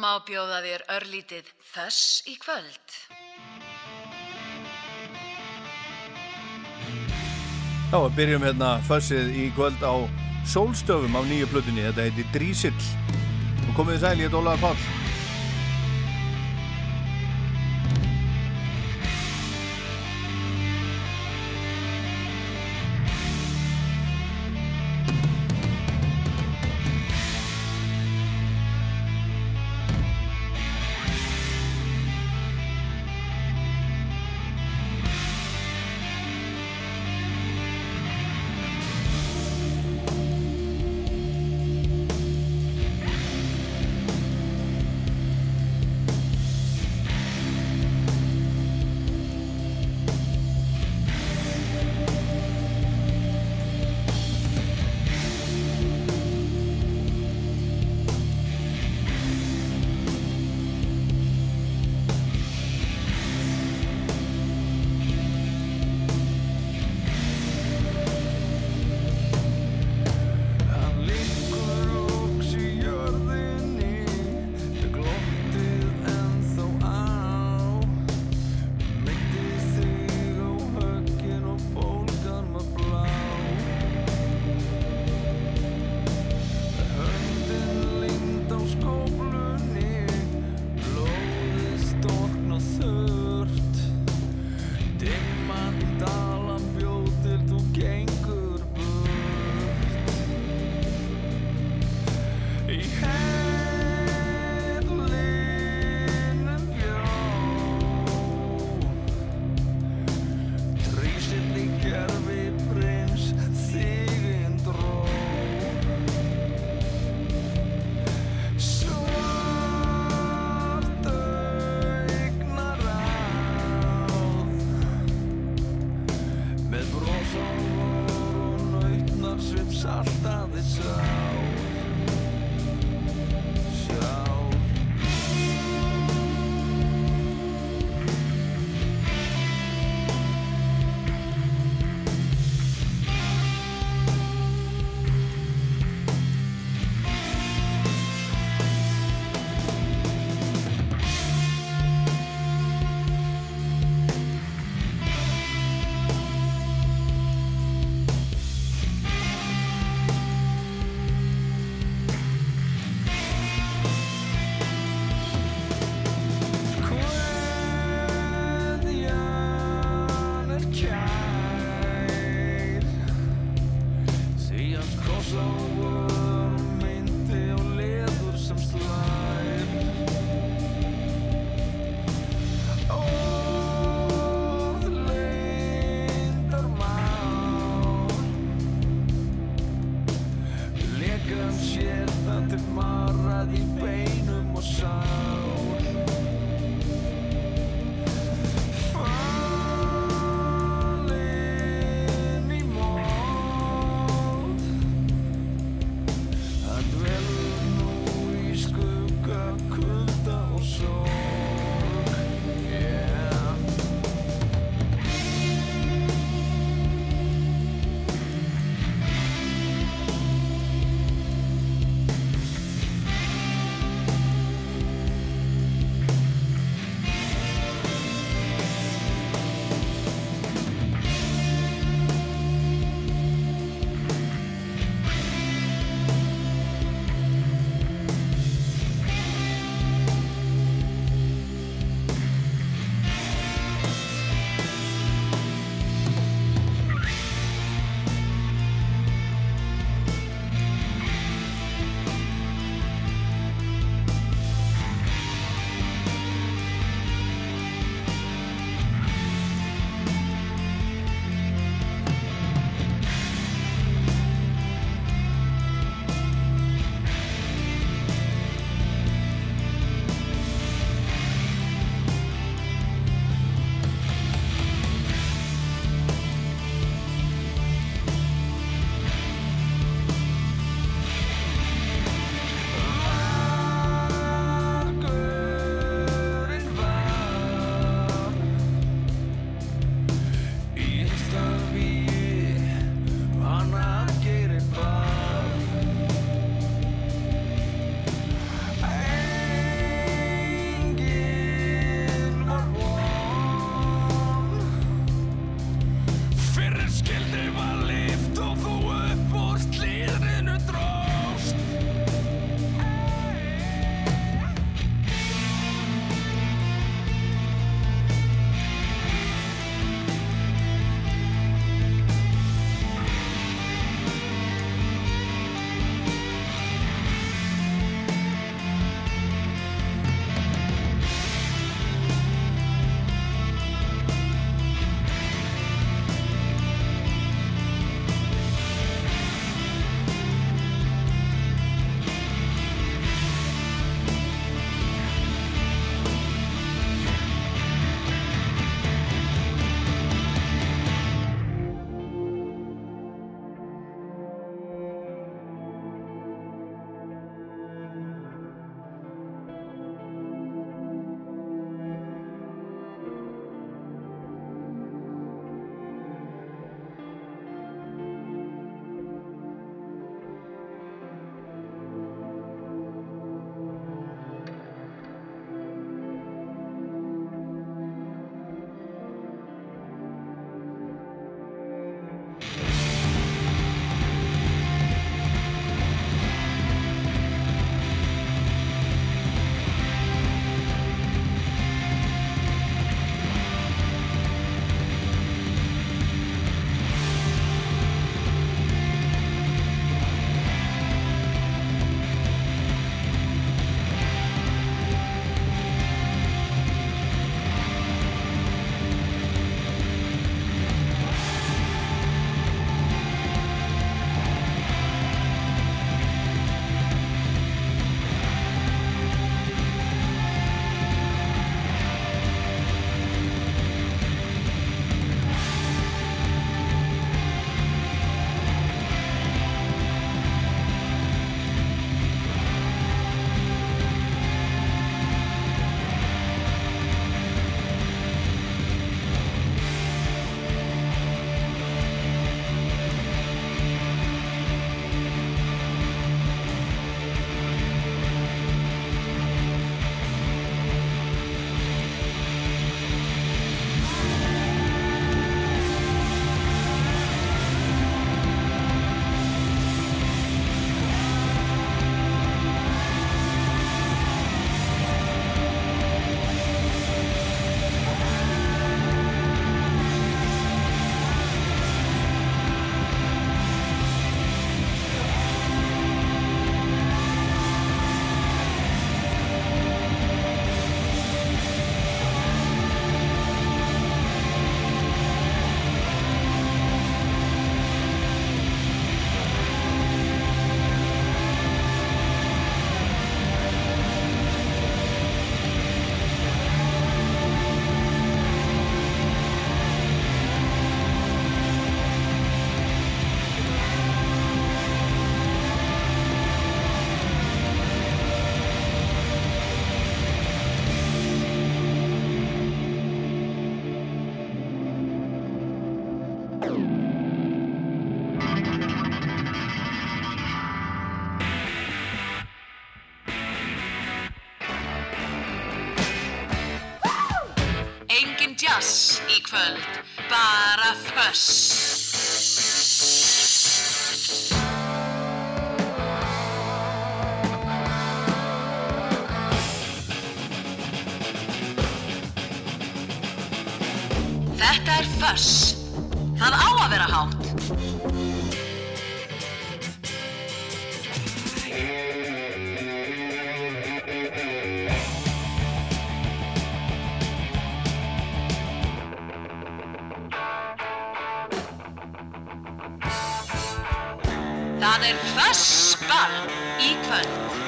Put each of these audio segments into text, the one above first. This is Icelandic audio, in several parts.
má bjóða þér örlítið þess í kvöld. Já, við byrjum hérna fössið í kvöld á sólstöfum á nýju plötunni. Þetta heiti Drísill. Og komið þið sæl, ég er Ólaður Páll.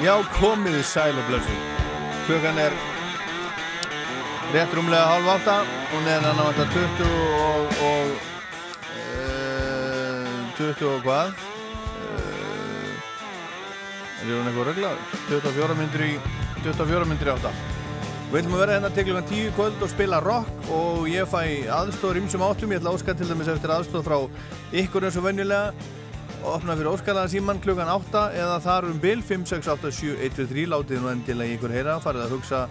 Já, komið þið sæl og blössu. Klukkan er rétt rúmlega halv átta. Hún er annar vanta 20 og, og uh, 20 og hvað? Uh, er hún eitthvað reglaður? 24 myndir í 24 myndir í átta. Við ætlum að vera hérna til klukkan 10 kvöld og spila rock og ég fæ aðstóður ímsum áttum. Ég ætla að óska til dæmis eftir aðstóð frá ykkur eins og venjulega og opna fyrir óskalega síman klukkan 8 eða þar um bil 5687123 látið nú til að ykkur heyra. Farið að hugsa,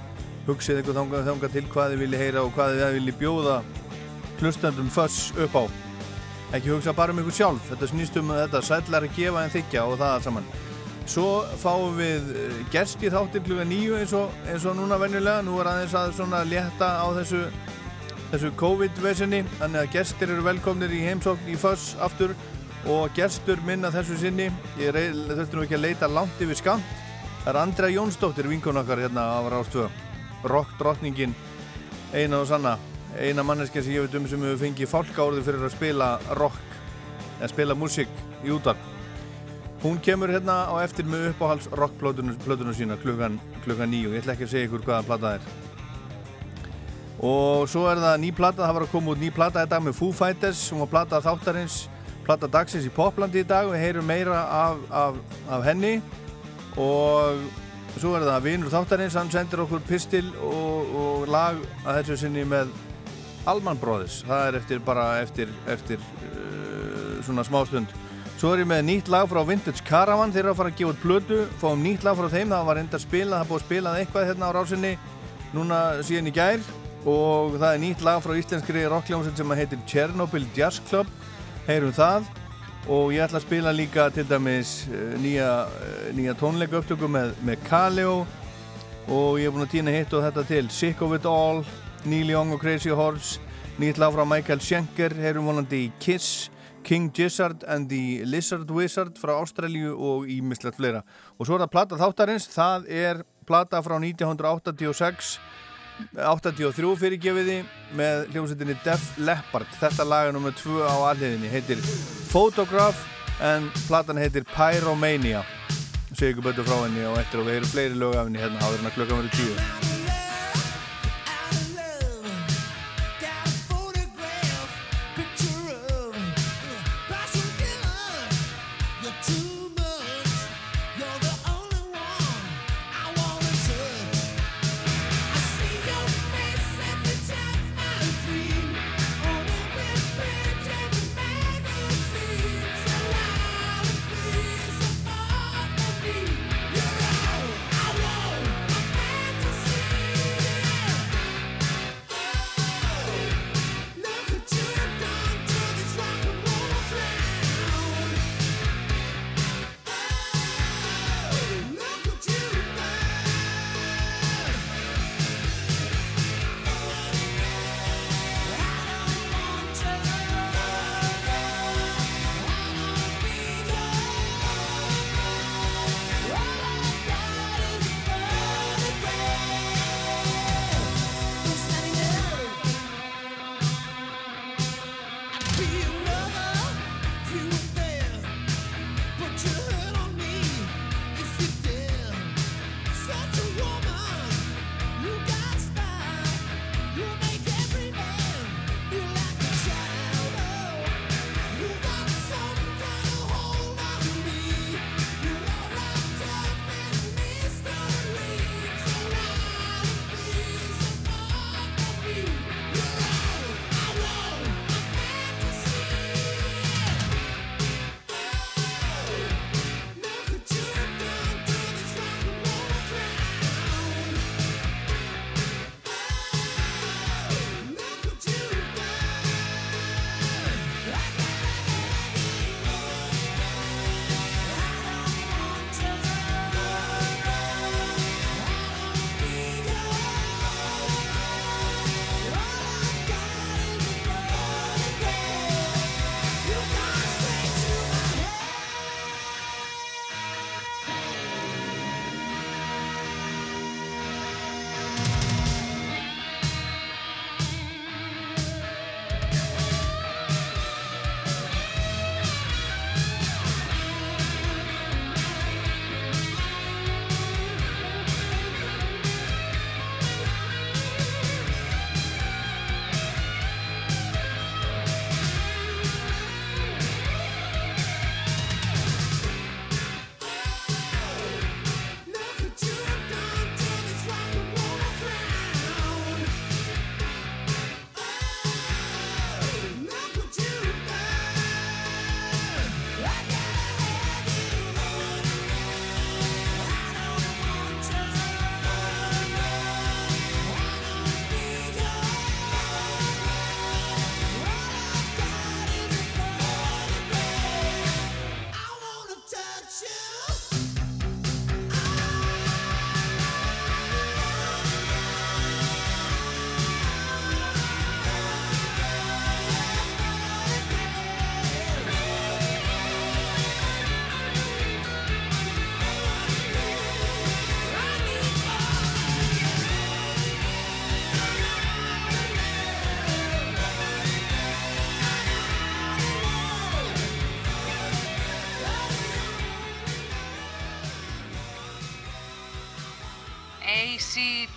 hugsið ykkur þangað þanga til hvað þið vilji heyra og hvað þið vilji bjóða hlustandum föss upp á. Ekki hugsa bara um ykkur sjálf. Þetta snýst um þetta sætlar að gefa en þykja og það saman. Svo fáum við gerst í þáttir klukkan 9 eins og, eins og núna venjulega. Nú er aðeins að svona létta á þessu þessu COVID-vesinni þannig að gestir eru velkomnir í heimsókn í föss aftur og gestur minna þessu sinni ég þurfti nú ekki að leita langt yfir skamt það er Andra Jónsdóttir vinkun okkar hérna á Rástvö. Rock drottningin eina og sanna. Eina manneska sem ég veit um sem hefur fengið fálkáður fyrir að spila rock eða spila músík í útar hún kemur hérna á eftir með uppáhalds rockplötunum sína klukkan, klukkan nýju, ég ætla ekki að segja ykkur hvaða plata það er. Og svo er það ný plata, það var að koma út ný í dag með Foo Fighters, hún var plata þáttarins platta dagsins í Poplandi í dag. Við heyrum meira af, af, af henni og svo er það Vinur Þáttarins, hann sendir okkur pistil og, og lag að þessu sinni með Alman Brothers. Það er eftir bara eftir, eftir uh, svona smástund. Svo er ég með nýtt lag frá Vintage Caravan. Þeir eru að fara að gefa út blödu fáum nýtt lag frá þeim, það var enda að spila það búið að spilað eitthvað hérna á rásinni núna síðan í gær. Og það er nýtt lag frá íslenskri rockljómsveit sem heitir Chernobyl Jazz Club heyrum það. Og ég ætla að spila líka til dæmis nýja, nýja tónleika upptöku með, með Kaleo. Og ég er búin að týna hitt og þetta til. Sick of It All, Neil Young og Crazy Horse. Nýtt lag frá Michael Schenker heyrum vonandi í Kiss. King Gizzard and the Lizard Wizard frá Ástralju og ímislegt fleira. Og svo er það plata þáttarins, það er plata frá 1986 83 fyrirgefiði með hljómsveitinni Def Leppard. Þetta lag er nummið 2 á alliðinni heitir Photograph en platan heitir Pyromania. Segjum betur frá henni og eftir og við erum fleiri lög af henni hérna áður en að klukkan verið 10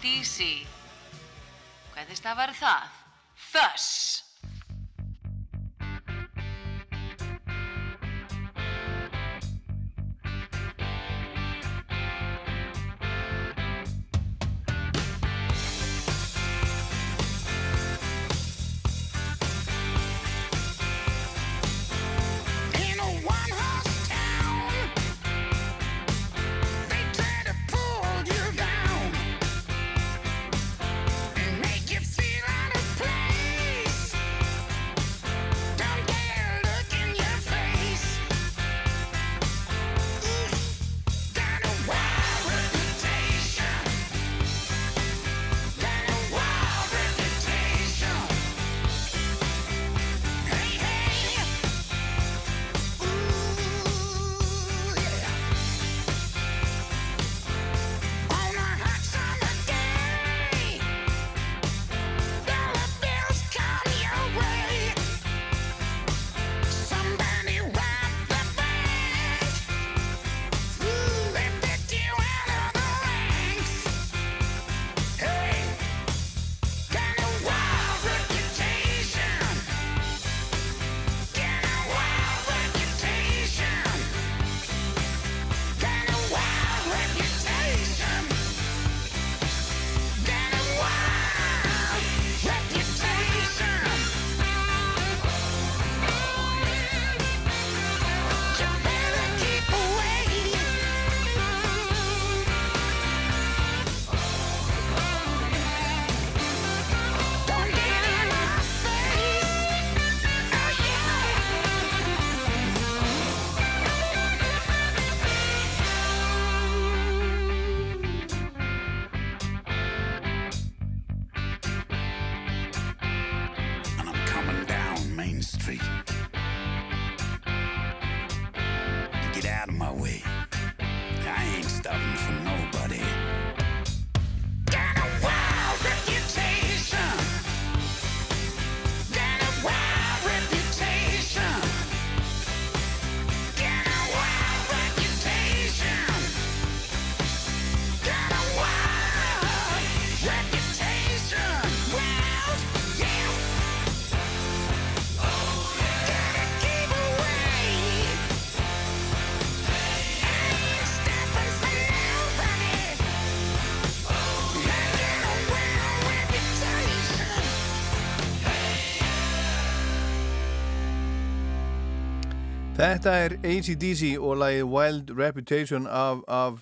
AC/DC. Hvernig stafar það? Þöss. Þetta er ACDC og lagið Wild Reputation af, af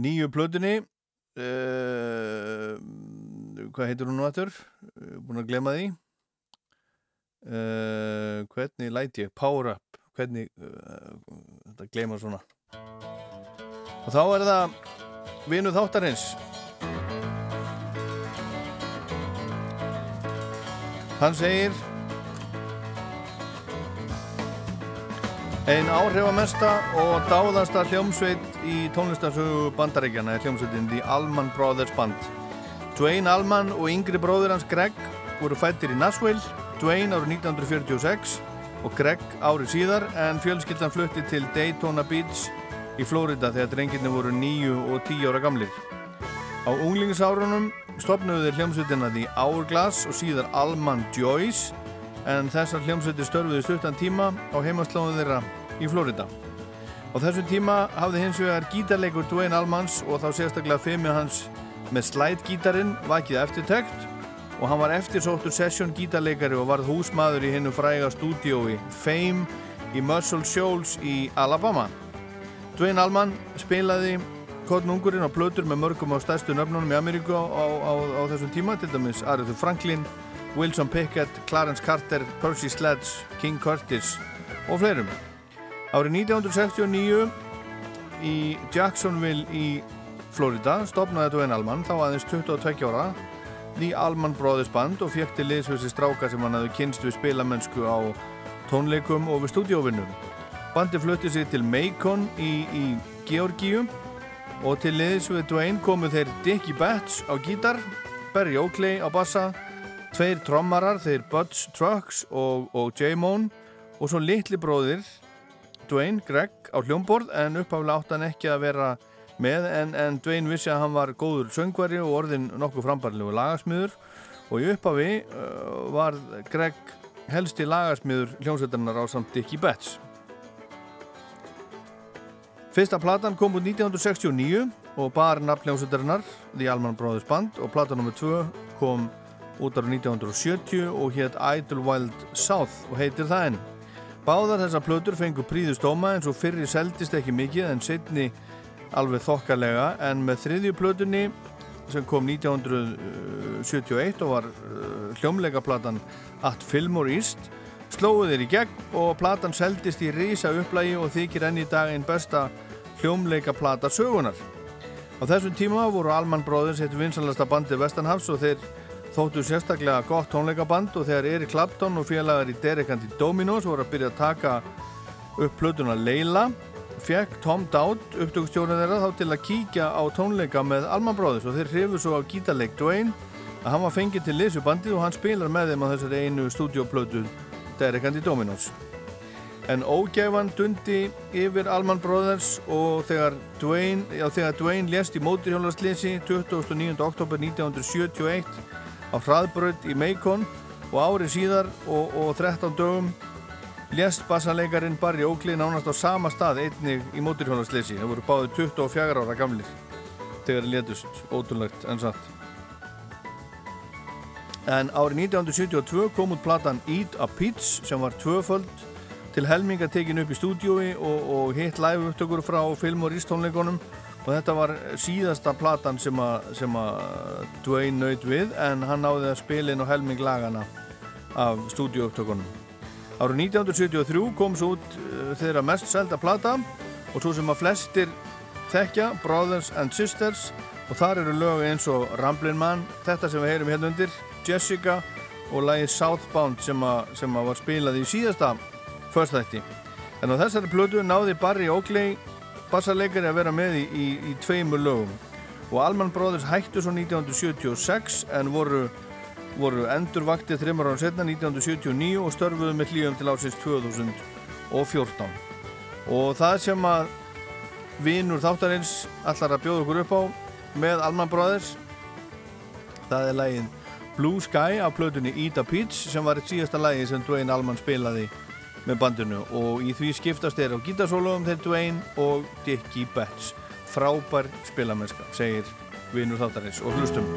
nýju plötunni. Uh, hvað heitir hún nú aftur? Uh, búin að glema því. Uh, hvernig læt ég? Power Up. Hvernig uh, þetta glema svona. Og þá er það vinu þáttarins. Hann segir Einn áhrifamesta og dáðasta hljómsveit í tónlistarsögu bandaríkjana er hljómsveitin The Allman Brothers Band. Dwayne Allman og yngri bróður hans Greg voru fættir í Nashville, Dwayne árið 1946 og Greg árið síðar en fjölskyldan flutti til Daytona Beach í Florida þegar drengirni voru 9 og 10 ára gamlir. Á unglingsárunum stopnuðu þeir hljómsveitina The Hourglass og síðar Allman Joyce en þessar hljómsveitir störfuðu stuttan tíma á heimaslóðum þeirra í Florida. Á þessum tíma hafði hins vegar gítarleikur Dwayne Allmans og þá sérstaklega fimmið hans með slide-gítarinn vakið eftirtekt og hann var eftirsóttur session gítarleikari og varð húsmaður í hinnu fræga stúdiói Fame í Muscle Shoals í Alabama. Dwayne Allman spilaði Kotnungurinn á plötur með mörgum á stærstu nöfnunum í Ameríku á, á, á þessum tíma, til dæmis Aretha Franklin, Wilson Pickett, Clarence Carter, Percy Sledge, King Curtis og fleirum. Árið 1969 í Jacksonville í Florida stopnaði Dwayne Allman, þá aðeins 22 ára, The Allman Brothers Band og fekk til liðsvössi stráka sem hann hafði kynst við spilamennsku á tónleikum og við stúdíóvinnum. Bandi flutti sig til Macon í, í Georgíu og til liðs við Dwayne komu þeir Dickie Betts á gítar, Barry Oakley á bassa, tveir trommarar, þeir Buds Trucks og, og J-Moan og svo litli bróðir Dwayne Greg á hljómborð en upphaflega átt hann ekki að vera með en, en Dwayne vissi að hann var góður söngvari og orðin nokkuð frambarlegu lagasmiður og í upphafi uh, var Greg helsti lagasmiður hljómsveitarinnar á samt Dickie Betts. Fyrsta platan kom út 1969 og bar nafn hljómsveitarinnar The Allman Brothers Band og platan nr. 2 kom út ára 1970 og hétt Idlewild South og heitir það enn. Báðar þessar plötur fengur príðustóma eins og fyrri seldist ekki mikið en setni alveg þokkalega en með þriðju plötunni sem kom 1971 og var uh, hljómleikaplatan At Fillmore East slóðu þeir í gegn og platan seldist í rísa upplægi og þykir enn í dag einn besta hljómleikaplata sögunar. Á þessum tíma voru Allman Brothers eitt vinsanlasta bandi Vestanhafs og þeir þóttu sérstaklega gott tónleikaband og þegar Erik Clapton og félagar í Derek and the Dominos voru að byrja að taka upp plötuna Leila fekk Tom Dowd upptökustjórnir þeirra þá til að kíkja á tónleika með Allman Brothers og þeir hrifu svo á gítarleik Dwayne að hann var fengið til liðsu bandið og hann spilar með þeim á þessari einu stúdioplötu Derek and the Dominos en ógæfan dundi yfir Allman Brothers og þegar Dwayne, já, þegar Dwayne lést í móturhjólarslýsi 29. oktober 1971 á hraðbröð í Macon og árið síðar og, og 13 dögum lést bassalegarin Barry Oakley nánast á sama stað einnig í móturhjólarslýsi það voru báðið 24 ára gamlir þegar létust, ótrúlegt en satt. En árið 1972 kom út platan Eat a Peach sem var tvöföld til helminga tekin upp í stúdiói og, og hitt live upptökur frá film og rístónleikonum og þetta var síðasta platan sem að, Dwayne naut við en hann náði að spila inn á helming lagana af stúdióupptökunum. Árið 1973 kom svo út uh, þeirra mest selda plata og svo sem að flestir þekkja, Brothers and Sisters og þar eru lög eins og Ramblin' Man, þetta sem við heyrum hérna undir, Jessica og lagið Southbound sem að, sem að var spilað í síðasta förstætti. En á þessari plötu náði Barry Oakley bassarleikari að vera með í, í, í tveimur lögum. Og Allman Brothers hættu svo 1976 en voru, voru endurvaktið þreymar ára setna 1979 og störfuðu með hlýjum til ásins 2014 og það sem að vinnur þáttarins allar að bjóða okkur upp á með Allman Brothers það er lægin Blue Sky af plötunni Eat a Peach sem var eitt síðasta lægi sem Dwayne Allman spilaði með bandinu og í því skiptast þeir á gítarsólum þeir Dwayne og Dickie Betts. Frábær spilamennska, segir vinnur þáttarins og hlustum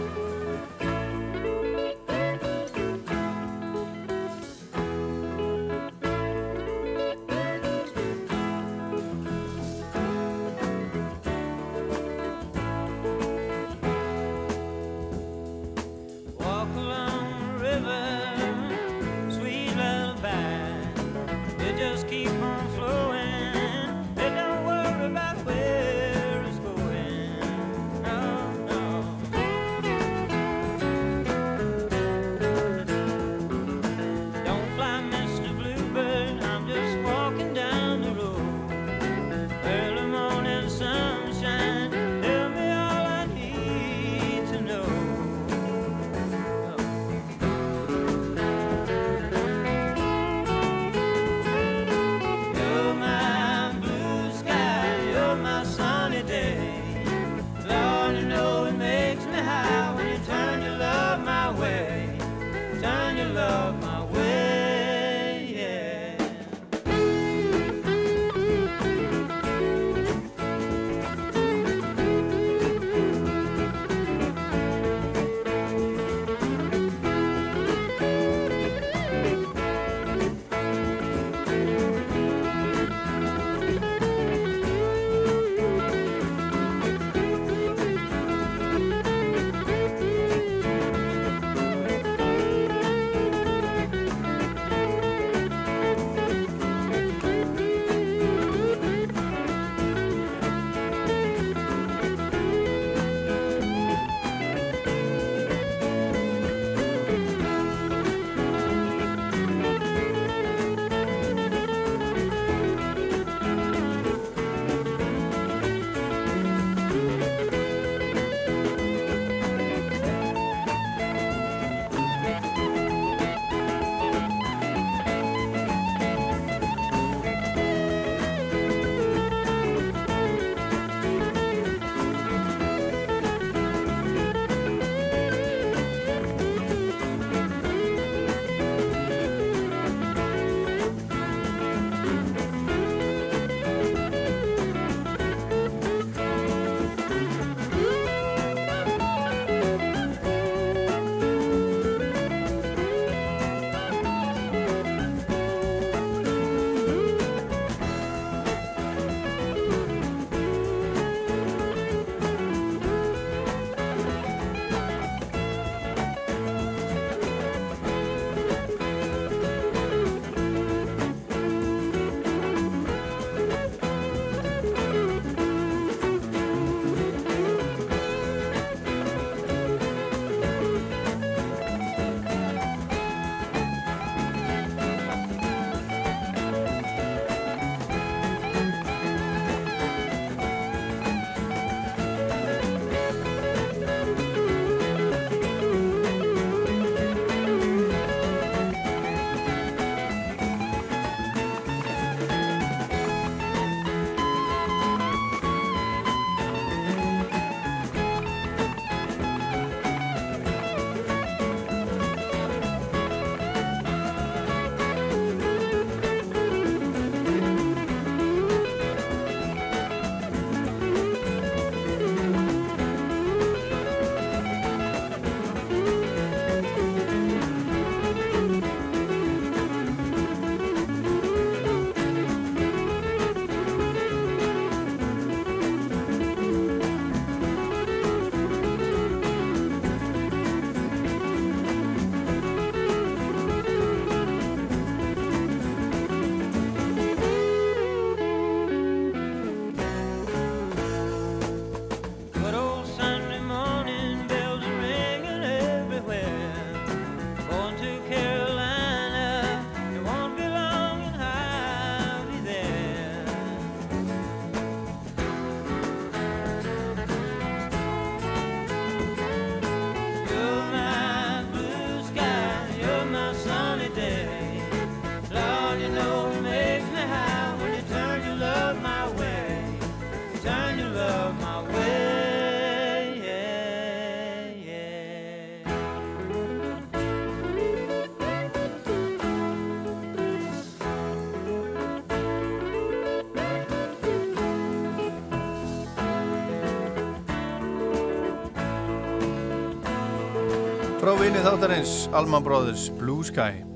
þáttarins Alman Brothers Blue Sky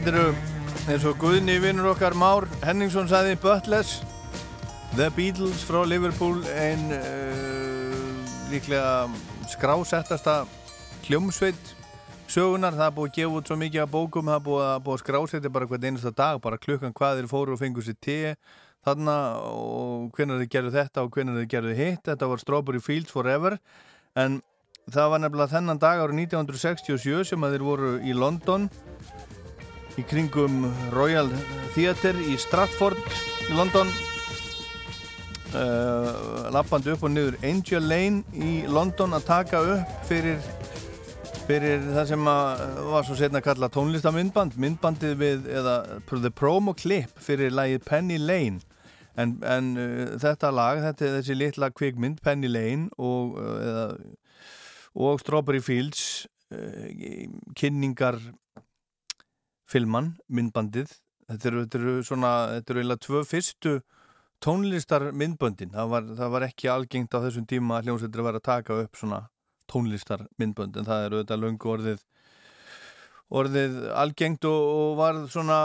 Þetta eru eins og Guðni vinnur okkar Már Henningsson sagði Butless The Beatles frá Liverpool ein uh, líklega skrásettasta hljómsveit sögunar, það er búið að gefa út svo mikið af bókum, það er búið að, að skrásetja bara hvern einasta dag, bara klukkan hvað þeir fóru og fengu sér te þarna og hvernig þeir gerðu þetta og hvernig þeir gerðu hitt, þetta var Strawberry Fields Forever en það var nefnilega þennan dag árið 1967 sem að þeir voru í London í kringum Royal Theatre í Stratford í London. Uh, lappandi upp og niður Angel Lane í London að taka upp fyrir fyrir það sem að var svo setna að kalla tónlistamindband myndbandið við, eða the promo clip fyrir lagið Penny Lane. En, en uh, þetta lag, þetta þessi litla kvikmynd Penny Lane og, uh, eða, og Strawberry Fields kynningar filman, myndbandið. Þetta eru, þetta eru svona, þetta eru eiginlega tvö fyrstu tónlistar myndböndin, það var, það var ekki algengt á þessum tíma að hljómsveitir að vera að taka upp svona tónlistar myndbönd en það eru þetta löngu orðið orðið algengt og, og var svona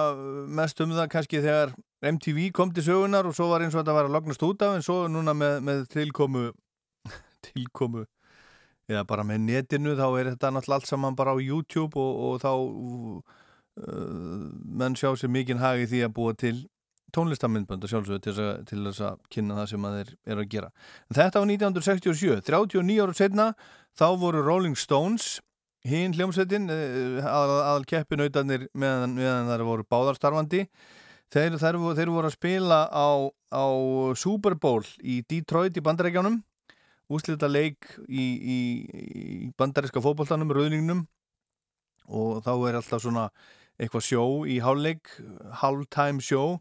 mest um það kannski þegar MTV kom til sögunar og svo var eins og þetta var að lognast út af en svo núna með, með tilkomu tilkomu eða bara með netinu þá er þetta náttúrulega allt saman bara á YouTube og, og þá menn sjá sér mikinn hagi því að búa til tónlistamindbönd að sjálfsögðu til, þess að- að kynna það sem að þeir eru að gera. En þetta var 1967, 39 ára setna þá voru Rolling Stones hinn hljómsveitin aðal, aðal keppinautarnir meðan, meðan þær voru báðarstarfandi þeir, þeir, þeir voru að spila á, á Super Bowl í Detroit í bandarækjánum úslita leik í, í, í bandaríska fótboltanum, rauðningnum og þá er alltaf svona eitthvað sjó í hálfleik halftime sjó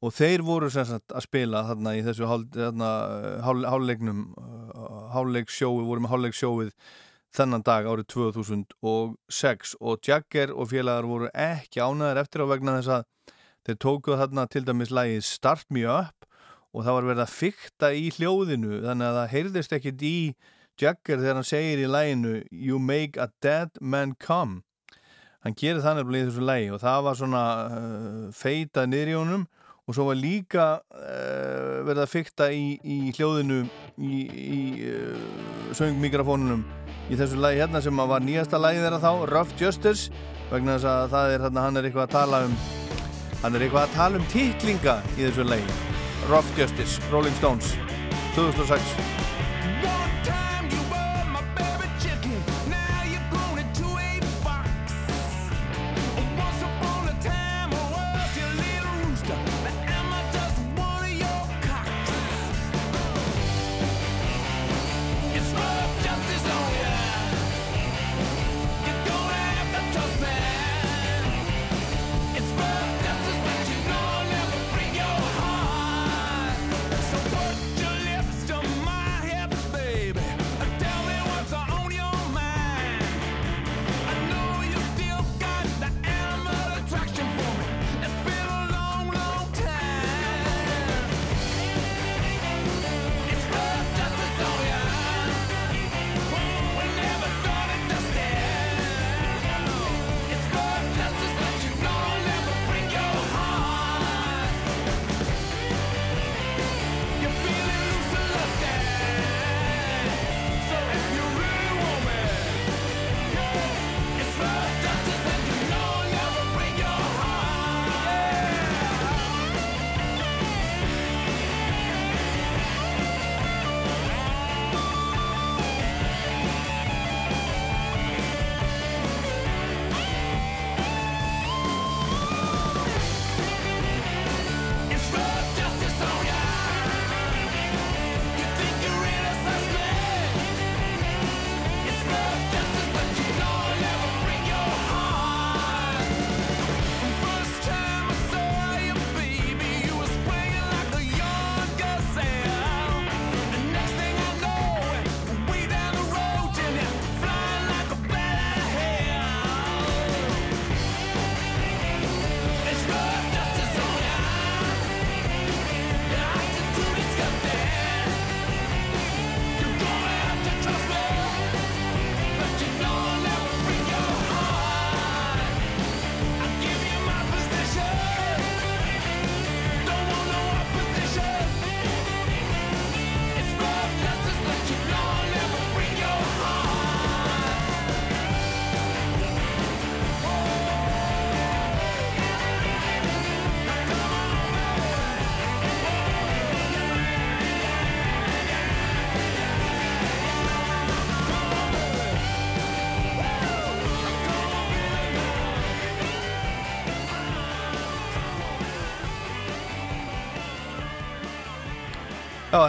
og þeir voru sem sagt að spila þarna í þessu hál, hálfleiknum hálfleiksjói, voru með hálfleiksjóið þennan dag árið 2006 og Jagger og félagar voru ekki ánæðir eftir á vegna þess að þeir tókuð þarna til dæmis lagið Start Me Up og það var verið að fykta í hljóðinu þannig að það heyrðist ekkit í Jagger þegar hann segir í laginu You make a dead man come hann gerir það nefnilega í þessu lagi og það var svona uh, feitað niður í honum og svo var líka uh, verið að fykta í, í hljóðinu í, í uh, söngmikrofónunum í þessu lagi hérna sem að var nýjasta lagi þeirra þá Rough Justice vegna þess að það er hérna hann er eitthvað að tala um hann er eitthvað að tala um titlinga í þessu lagi. Rough Justice, Rolling Stones 2006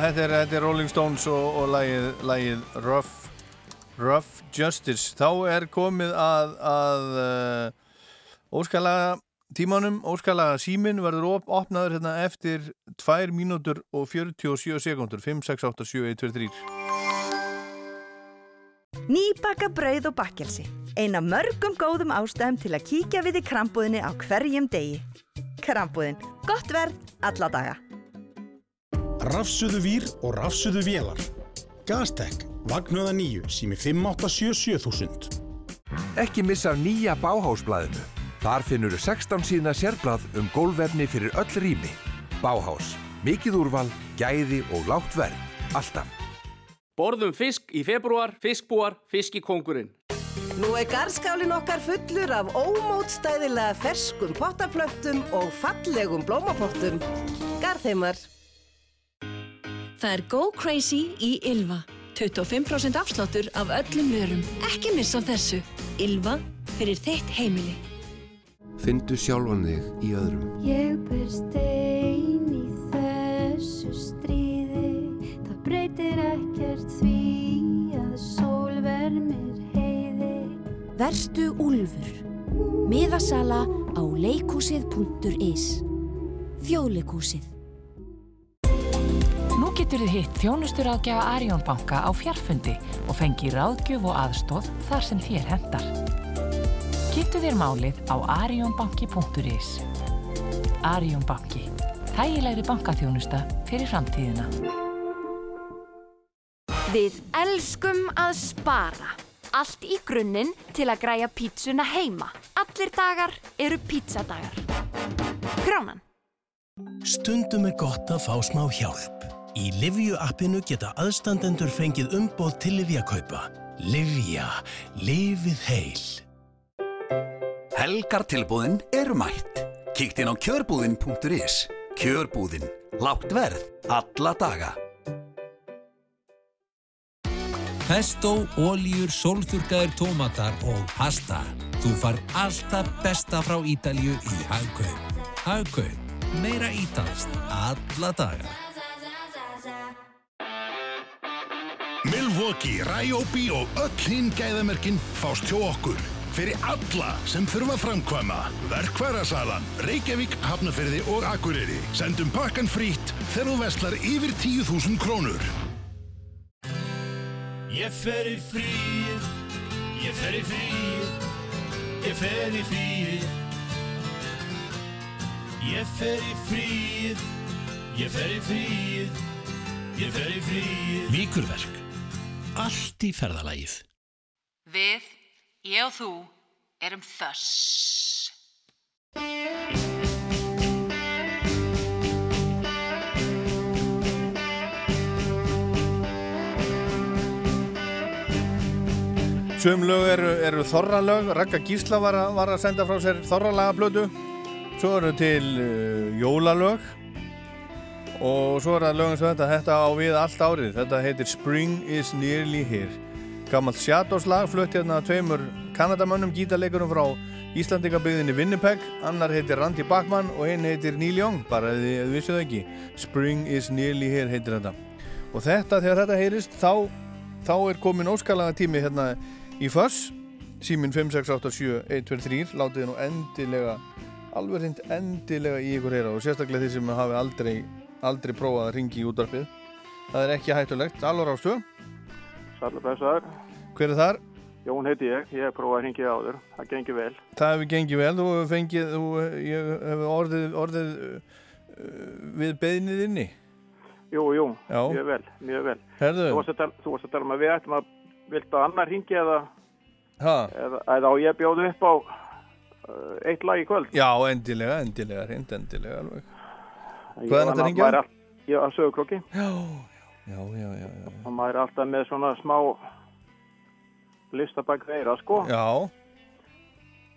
þetta er, þetta er Rolling Stones og, og lagið, lagið Rough, Rough Justice. Þá er komið að, að uh, óskalaga tímanum, óskalaga símin verður op opnaður hérna eftir 2 mínútur og 47 sekundur, 5, 6, 8, 7, 1, 2, 3. Nýbaka brauð og bakkelsi. Ein af mörgum góðum ástæðum til að kíkja við í krambúðinni á hverjum degi. Krambúðin. Gott verð alla daga. Rafsuðu vír og rafsuðu vélar. Gastek, vagnuða nýju, sími 5877 Ekki missa af nýja Báhásblæðinu. Þar finnur 16 síðna sérblað um gólvefni fyrir öll rými. Báhás. Mikið úrval, gæði og lágt verð. Alltaf. Borðum fisk í februar, fiskbúar, fiskikongurinn. Nú er garðskálin okkar fullur af ómótstæðilega ferskum pottaplöntum og fallegum blómapottum. Garðheimar. Það er Go Crazy í Ylva. 25% afsláttur af öllum vörum. Ekki missa þessu. Ylva fyrir þitt heimili. Findu sjálfan þig í öðrum. Ég ber stein í þessu stríði Það breytir ekkert því að sól vermir heiði Verstu Úlfur. Miðasala á leikúsið.is. Þjóðleikúsið. Nú getur þið hitt þjónustur ágjafa Arjón banka á fjarfundi og fengi ráðgjöf og aðstóð þar sem þér hendar. Kynntu þér málið á arjónbanki.is. Arjón banki. Þægilegri bankaþjónusta fyrir framtíðina. Við elskum að spara. Allt í grunninn til að græja pítsuna heima. Allir dagar eru pítsadagar. Kránan. Stundum er gott að fá smá hjálp. Í Livju appinu geta aðstandendur fengið umboð til Livjakaupa. Livja. Lifið heil. Helgartilbúðin eru mætt. Kíkt inn á kjörbúðin.is. Kjörbúðin. Lágt verð. Alla daga. Pesto, ólíur, sólþurkaðir tómatar og pasta. Þú far alltaf besta frá Ítalju í Hagkaup. Hagkaup. Meira ítalst. Alla daga. Milwaukee, Ryobi og öll hinn gæðamerkin fást hjá okkur. Fyrir alla sem þurfa að framkvæma. Verkværasalan, Reykjavík, Hafnafyrði og Akureyri. Sendum pakkan frýtt þegar þú veslar yfir 10.000 krónur. Ég fer í fríið, ég fer í fríið, ég fer í fríið. Ég fer í fríið, ég fer í fríið, ég fer í fríið. Víkurverk. Allt í ferðalagið. Við, ég og þú, erum þöss. Sum lög eru, eru þorralög, Ragga Gísla var, að- var að senda frá sér þorralagablötu Svo eru til uh, jólalög Og svo er það lögum sem þetta, þetta á við allt árið. Þetta heitir Spring is nearly here. Gammalt Shadows lag, flutt hérna af tveimur Kanadamönnum gítarleikurum frá Íslandingabygðinni Winnipeg. Annar heitir Randy Bachman og einn heitir Neil Young Bara ef þið, vissu það ekki. Spring is nearly here heitir þetta. Og þetta, þegar þetta heyrist, þá, þá er komin óskalaga tími hérna í Föss símin 5687123 látið nú endilega alveg hreint endilega í ykkur heyra og sérstaklega þeir sem hafi aldrei aldrei prófað að ringi í útvarpið það er ekki hættulegt, alveg rástu Sælur blessaður. hver er þar? Jón heiti ég, ég hef prófað að hringja áður, það gengur vel. það hefur gengið vel, þú hefur fengið þú, ég hef orðið, orðið uh, við beðnið inni Jú, jú, Já. mjög vel, mjög vel. Herðu. Þú varst að tala, tala um að við ættum að, viltu að annar hringi eða, ha? eða, eða á ég bjóðu upp á uh, eitt lag í kvöld? já, endilega, endilega, hreint endilega alveg hvað er þetta ringja? Ég var að sögurklokki. já, já, já, já, já. Og maður er alltaf með svona smá listabæk þeirra, sko. já,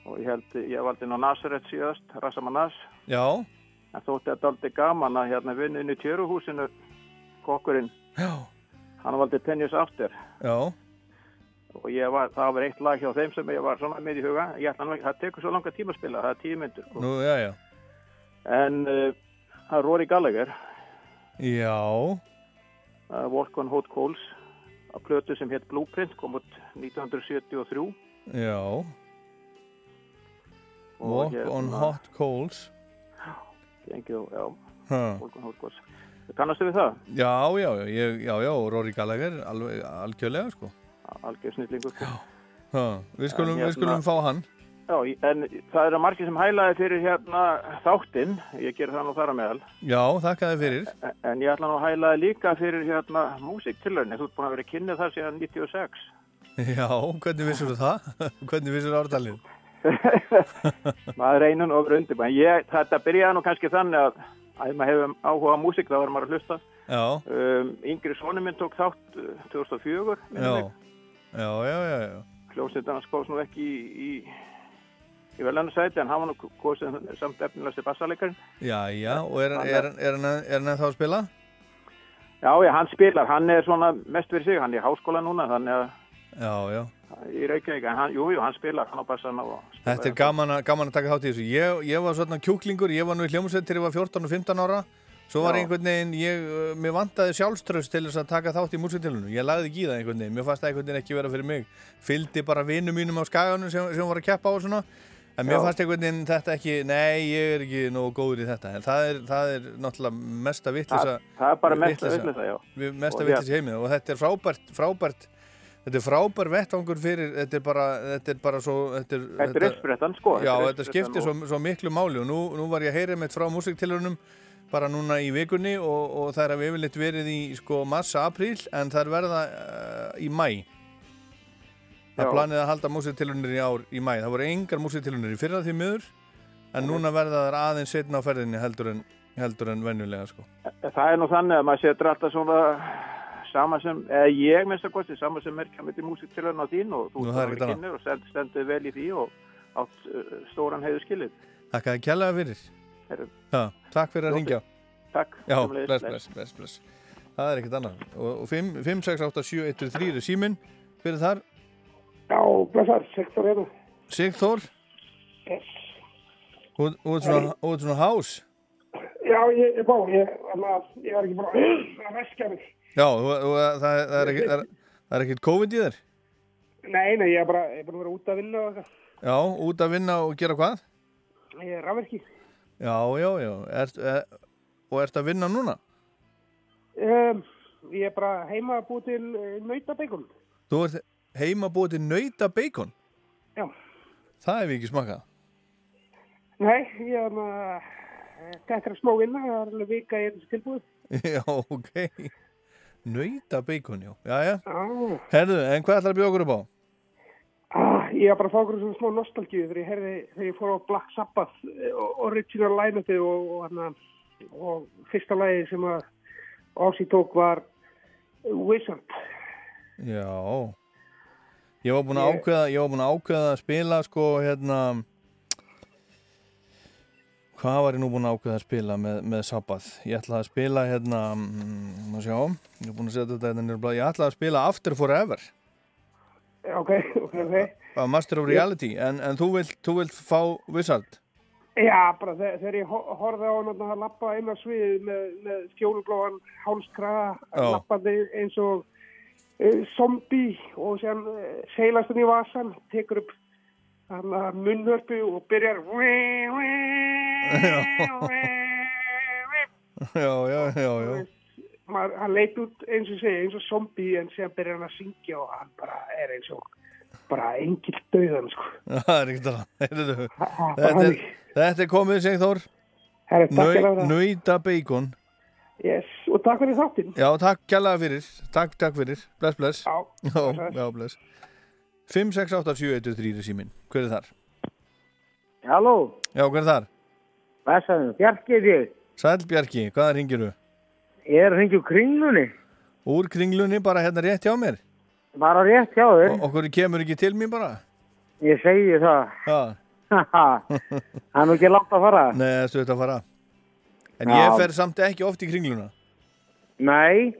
Og ég held, ég valdi ná Nazaret síðast, Rassama Nas. já, En þótti þetta aldrei gaman að hérna vinna inn í tjöruhúsinu, kokkurinn. Já. Hann valdi Pennies After. já Og ég var, það var eitt lag hjá þeim sem ég var svona með í huga. Ég ætla nú ekki, það tekur svo langa tíma að spila, það er tíu myndur. Sko. En uh, það er Rory Gallagher, já, uh, Walk on Hot Coals, að plötu sem hétt Blueprint, kom út 1973. já Og walk hérna- on hot coals Gengið, já, ha. Walk on Hot Coals. Kannastu við það? Já, já, já, ég, já, já, Rory Gallagher, alveg, algjörlega, sko. Algjör snillingur. Sko. Við skulum, En við hérna- skulum fá hann. Já, en það eru margir sem hælaði fyrir hérna þáttinn, ég ger það nú þar að meðal. Já, þakka þið fyrir. En ég ætla nú að hælaði líka fyrir hérna músiktilraunni. Þú ert búin að vera kynnið þar síðan 96. Já, hvernig vissur þú það? hvernig vissur þú ártalið? maður nú ofur undir. En ég, þetta byrjaði nú kannski þannig að að maður hefur áhuga á músík þá er maður að hlusta. Já, Um, yngri sonu minn tók þátt uh, 2004. minnir já, mig. já, já, já, já. Hljómsveit hljómsveitin hans komst nú ekki í, í, í veljarnarsæti en hann var nú kosið samt efnilegasti bassaleikarin. Já, já, og er, er, er, hann, er hann ennþá að spila? Já, já, hann spilar, hann er svona mest fyrir sig, hann er í háskóla núna, þannig að Já, já. í Reykjavík, en hann, jú, jú, hann spilar, hann á bassan Þetta er gaman, að- gaman að taka þátt í þessu. Ég, ég var svona kjúklingur, ég var nú í hljómsveit til ég var 14 og 15 ára. Svo var Já. einhvern veginn, ég, uh, mér vantaði sjálfströst til þess að taka þátt í músitilunum. Ég lagði ekki í það einhvern veginn, mér fannst það einhvern veginn ekki vera fyrir mig. Fylgdi bara vinnum mínum á skaganum sem, sem var að keppa á og svona. En mér fannst einhvern veginn þetta ekki, nei, ég er ekki nógu góður í þetta. En það er, það er náttúrulega mesta vittlisa. Það- það er bara mesta vitleysa, já. Mesta Og vittlisa í heimið og þetta er frábært, frábært, þetta er frábær vettvangur fyrir, þetta er bara, þetta er bara svo, þetta er... Þetta er uppsprettan, sko. Já, Þetta þetta skiptir svo, svo miklu máli og nú, nú var ég að heyra mitt frá músiktilunum bara núna í vikunni og, og það er að við yfirleitt verið í sko massa apríl en það er verða uh, í mæ. Það planið að halda músiktilunir í ár í mæ. Það voru engar músiktilunir í fyrra því miður en núna verða það aðeins setna á ferðinni heldur en, heldur en venjulega sko. Það er nú þannig að maður setur alltaf svona sama sem, eða ég minnst að kosti, sama sem er kemur til músiktilun á þín og þú er annað. kynir og stend, stendur vel í því og átt stóran heiðu skilið. Takk að kjallaði fyrir. Já, takk fyrir að ringja. Takk. Já, bless, bless. bless, bless. Það er ekkert annað. Og, og 5, 5 6, 8, 7, 1, 3 er síminn. Er þar? Já, blessar, sektor hérna. Sigþór? Yes. Út svona, hás? Já, ég er bá, ég, er ekki bara að veska mig. Já, það, er- það er ekkert það er- það er ekkert COVID í þér? Nei, nei, ég er bara, ég er bara að vera út að vinna og eitthvað. Já, út að vinna og gera hvað? Ég er rafverki. Já, já, já. Ert, e, og ert að vinna núna? Um, ég er bara heima búið til uh, nautabeikum. Þú ert heima búið til nauta bacon? Já. Það hef ég ekki smakað. Nei, ég er að, þetta er smá vinna, það er alveg vika í þessu tilbúið. Já, ok. Nauta bacon, já. Já, já. Já. Herðu, en hvað ætlar að bjóða okkur upp á? Ah, ég er bara að fá okkur svona smá nostalgíu þegar ég herði, þegar ég fór á Black Sabbath eh, og original line-upið og, og, hana, og fyrsta lagi sem að Ozzy tók var Wizard. Já. Ég var búinn að ákveða, ég var búinn að ákveða að spila sko hérna Hvað var ég nú búinn að ákveða að spila með, með Sabbath? Ég ætlaði að spila hérna, mm, má sjá, ég er búinn að setja þetta hérna blað, ég ætlaði að spila After Forever, Ok, ok, ok. Master of Reality, en, en þú vilt, þú vilt fá Wizard? Já, bara þegar, ég ho- horfði á hann að lappa inn á svið með, með fjólblóðan hálskraga, Já. lappandi eins og uh, zombie og sem uh, seilast hann í vasan, tekur upp munnhörpu og byrjar Já, já, já, já. Maður, hann leit út eins og segja, eins og zombie en síðan byrjar hann að syngja og hann bara er eins og bara engil döðan sko. Þetta er, þetta er komið, Sigþór. Nauta Bacon. Yes, og takk fyrir þáttinn. Já, takk kjallaði fyrir. Takk, takk fyrir. Bless, bless. Já, já, já bless. 5, 6, 8, 7, 1, 3 er síminn. Hver er þar? Halló, Já, hver er þar? Vessan, Bjarki er ég. Sæl Bjarki, hvaða ringir þú? Ég er úr kringlunni. Úr kringlunni, bara hérna rétt hjá mér. Bara rétt hjá þér. O okkur kemur ekki til mín bara? Ég segi það. Já. Það er nú ekki langt að fara. Nei, það stutt að fara. En Já. ég fer samt ekki oft í kringluna. Nei,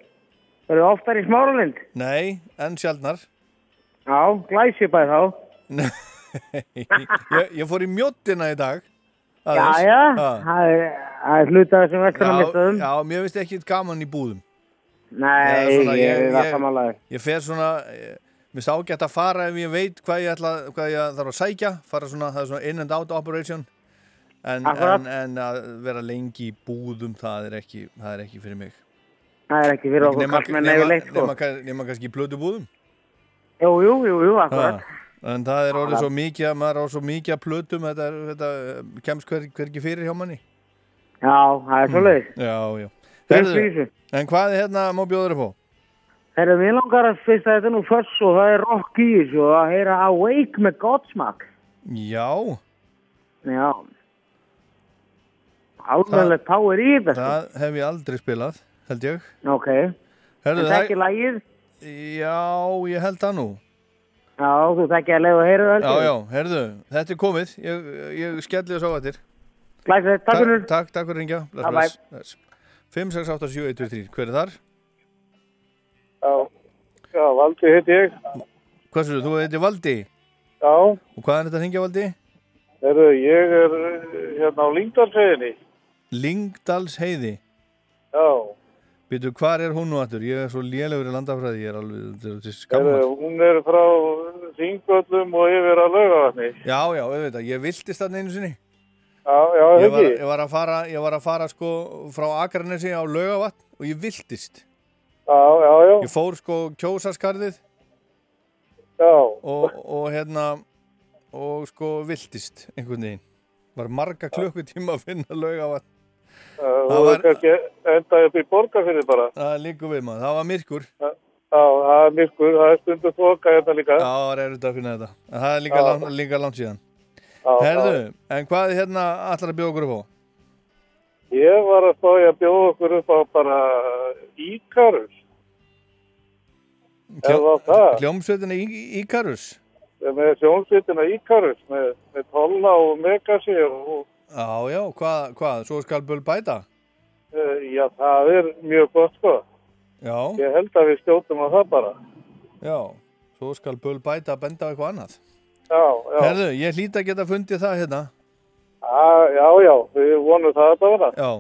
það eru oftar í smáralind. Nei, en sjaldnar. Já, glæsibæð þá. Nei, ég, ég fór í mjóttina í dag. Aðeins. já, Já. það er, það er hluta þessum vestunum Já, mér finnst ekki gaman í búðum. Nei, svona, ég er það samanlega. Ég fer svona, ég, mér finnst ágætt að fara ef ég veit hvað ég, ætla, hvað ég þarf að sækja, fara svona, það er svona in and out operation. En, en, en að vera lengi í búðum, það er ekki, það er ekki fyrir mig. Það er ekki fyrir okkur Nema- nema- sko. Nema, kann- nema kannski í blödu búðum. Jú, jú, jú. Ha, En það er orðið svo mikið, að maður á svo mikið að plötum, þetta, er- þetta eh, kemst hver, hvergi fyrir hjá manni. Já, það er svoleiðis. Já, já. Fyrir Heyrðu, flýsu. En hvað er hérna má bjóður upp á? Herra, mér langar að fyrst að þetta er nú föss og það er rock í þessu og að heyra Awake með Godsmack. Já. Já. Alveg power í þetta. Það hef ég aldrei spilað, held ég. Ok. Herðu, En það er ekki lagið? Já, ég held það nú. Já, þú þekkja að leiða og heyra Já, já, herðu, þetta er komið. Ég, ég skelli þess á eftir. Glæsilegt, takk fyrir. Takk, takk fyrir að ringja. Bless, Bye, bless, bless. 5, 6, 8, 7, 1, 2, 3. Hver er þar? Já, já, Valdi heiti ég. Hvað þú? Þú heiti Valdi. Já, Og hvað er þetta að ringja Valdi? Heyrðu, ég er hérna á Lyngdalsveginni. Lingdals heiði. Já, Býtu, hvar er hún nú aftur? Ég er svo lélegur í landafræði, ég er alveg, skammar. hún er frá Þingvöllum og yfir að laugavatni. Já, já, auðvitað, ég viltist þarna einu sinni. Já, já, Ég var, ég var að fara, ég var að fara sko frá Akranesi á Laugavatn og ég viltist. Já, já, já. Ég fór sko kjósaskarðið Já. og, og hérna, og sko viltist einhvern veginn. Var marga klukkutíma að finna Laugavatn. Það þú var- er kannski endað upp í borgarfyrir bara. Það líkur við maður, það var myrkur. Já, það er myrkur, það er stundu þoka hérna líka. Já, það er erfitt að finna þetta. En það er líka, lang, líka langt síðan. Já, Herðu, já. en hvað er hérna allar að bjóða okkur upp á? Ég var að spája að bjóða okkur upp á bara Íkarus. Það það? Hljómsveitina í, Íkarus? Með sjónsvitina Íkarus, með, með Tolla og Megasi og Já, já, hvað, hvað, svo skal böl bæta? uh, já, það er mjög gott sko. Já, Ég held að við stjóttum á það bara. já, svo skal böl bæta að benda á eitthvað annað. Já, já. Herðu, ég hlýt að geta fundið það hérna. Já, já, já, við vonum það að það vera. Já,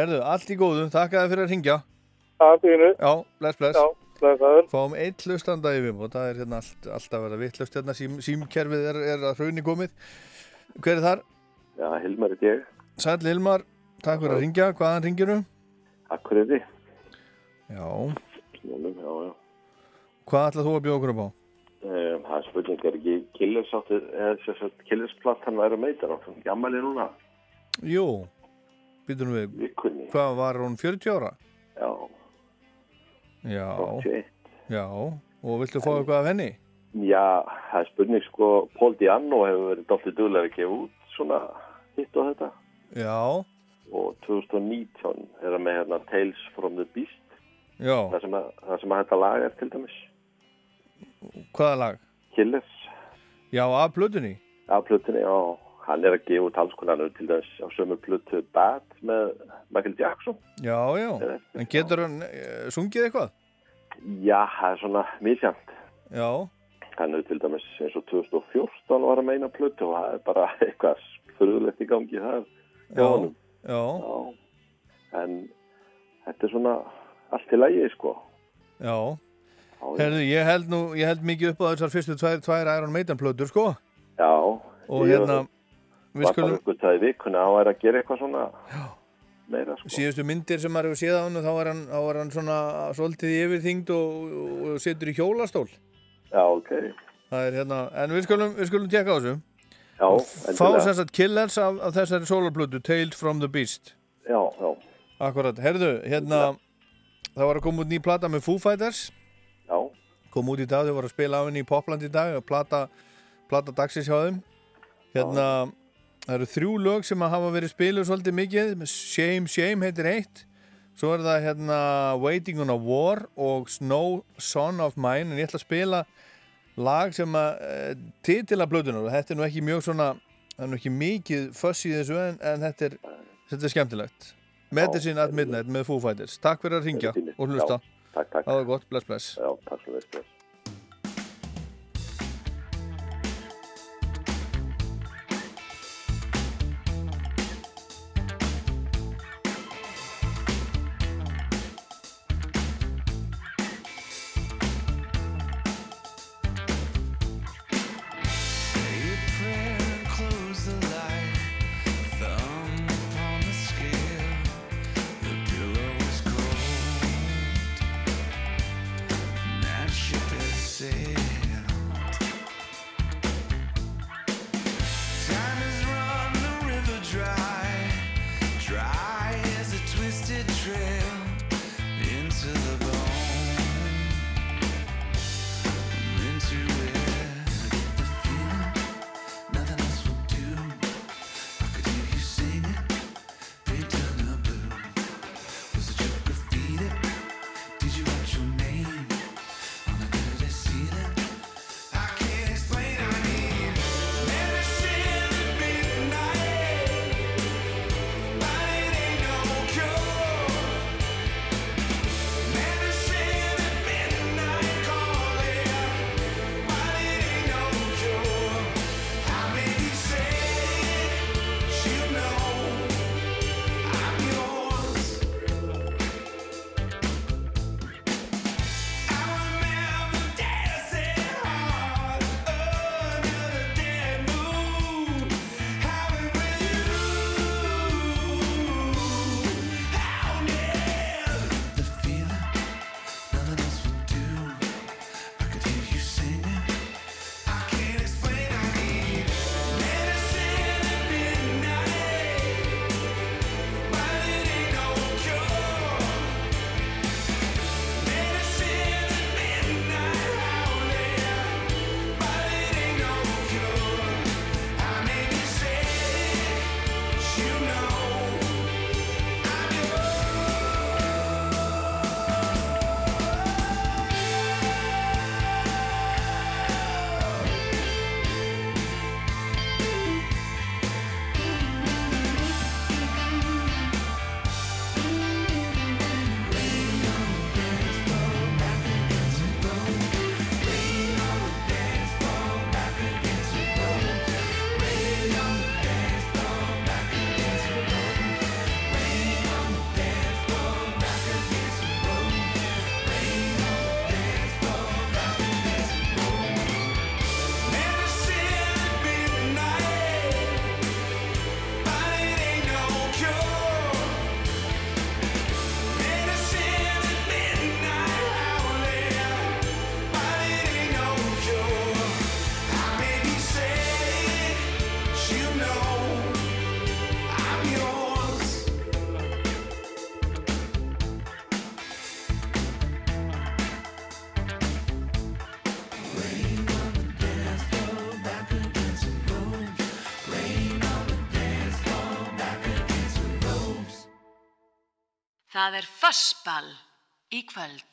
herðu, allt í góðu, þakka þér fyrir að ringja. Það býnu. Já, bless, bless. Já, blessaður. Fáum eitt hlustanda í viðbót, það er hérna allt, alltaf að vera vittlust hérna, sím, símkerfið er, er að hraunni komið. Hver er þar? Já, Hilmar er ég. Sæll Hilmar, takk fyrir að ringja, hvaðan ringir þú? Akkurýri. Já, Mjölum, já, já. hvað ætlað þú að bjóða okkur upp á? Um, það er spurning, er ekki killersáttið, eða sem sagt killersplattan væri að meita náttúrulega, ekki ammæli núna, Jú, býtum við, vikunni. hvað var hún 40 ára? Já, Já, 81. já, og viltu fá eitthvað af henni? Já, það er spurning, sko, Paul Diano hefur verið doldið duglega að gefa út svona hitt og þetta. Já, og 2019 er það með hérna Tales from the Beast, já, það sem að, það sem að þetta lag er til dæmis, hvaða lag? Killers, Já, af plötunni? af plutinni og hann er að gefa út alls konar til dæmis á sömu plutu Bad með Michael Jackson. Já, já, en getur hann uh, sungið eitthvað? Já, það er svona misjant. Já, Hann er til dæmis eins og 2014 var að meina plötu og það er bara eitthvað fyrirlegt í gangi þar. hjá Já, honum. já. En þetta er svona allt til lægi, sko. já. Já, Herðu, ég held nú, ég held mikið upp á þessar fyrstu tvær, tvær Iron Maiden plötur, sko. Já. Og ég hérna, var skulum, bara uppgötaði í vikuna hann væri að gera eitthvað svona meira, sko. síðustu myndir sem maður hefur séð á hann, þá er hann, þá er hann svona svolítið yfirþyngd og, og, og situr í hjólastól. Já, ok. Er hérna, en við skulum, við skulum tjekka á þessu. Já, Fá sem sagt Killers af, af þessari sólarplötu, Tales from the Beast. Já, já. Akkurat, herðu, hérna, það var að koma út ný plata með Foo Fighters. Já. Kom út í dag, þau voru að spila á henni í Popland í dag, plata, plata dagsins hjá þeim. Hérna, það eru þrjú lög sem að hafa verið spiluð svolítið mikið. Shame, Shame heitir eitt. Svo er það hérna Waiting on a War og Snow Son of Mine. En ég ætla að spila lag sem að e, titila blöðunar og þetta er nú ekki mjög svona, það er nú ekki mikið fuss í þessu en, en þetta, er, þetta er skemmtilegt. Medicine at Midnight með Foo Fighters. Takk fyrir að ringja og hlusta. Takk, takk. Það var gott, bless, bless. Já, takk svo veist, bless. Það er fössball í kvöld.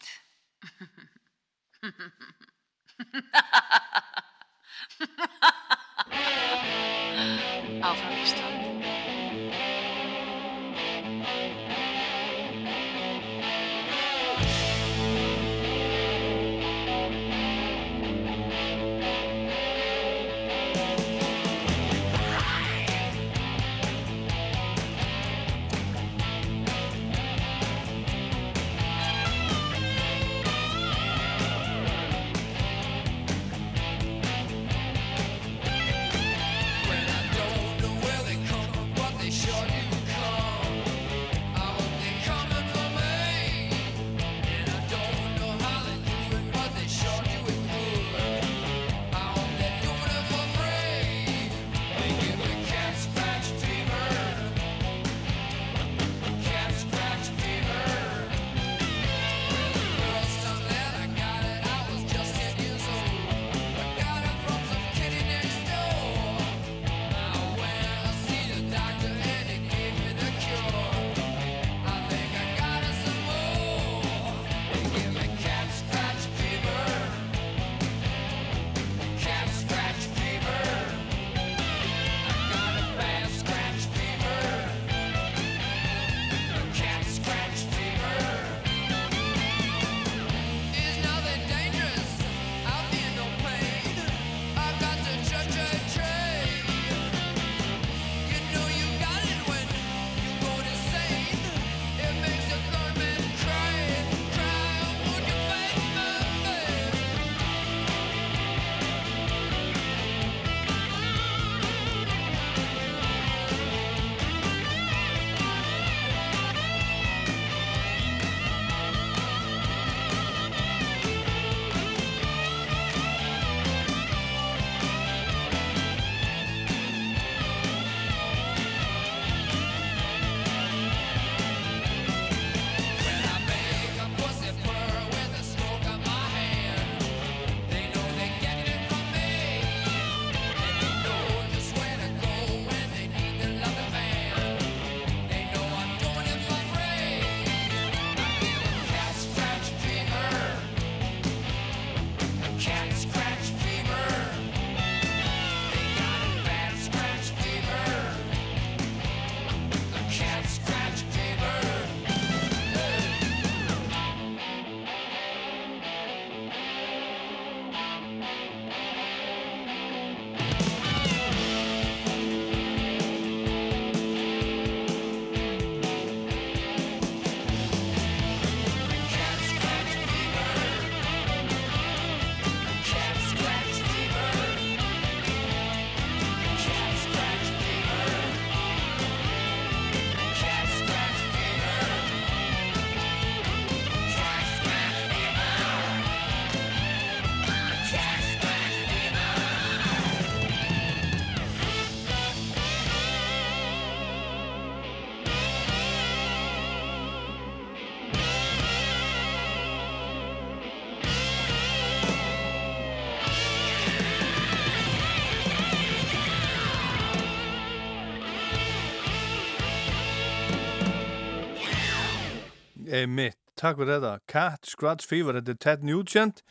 Einmitt, takk fyrir þetta. Cat Scratch Fever, þetta er Ted Nugent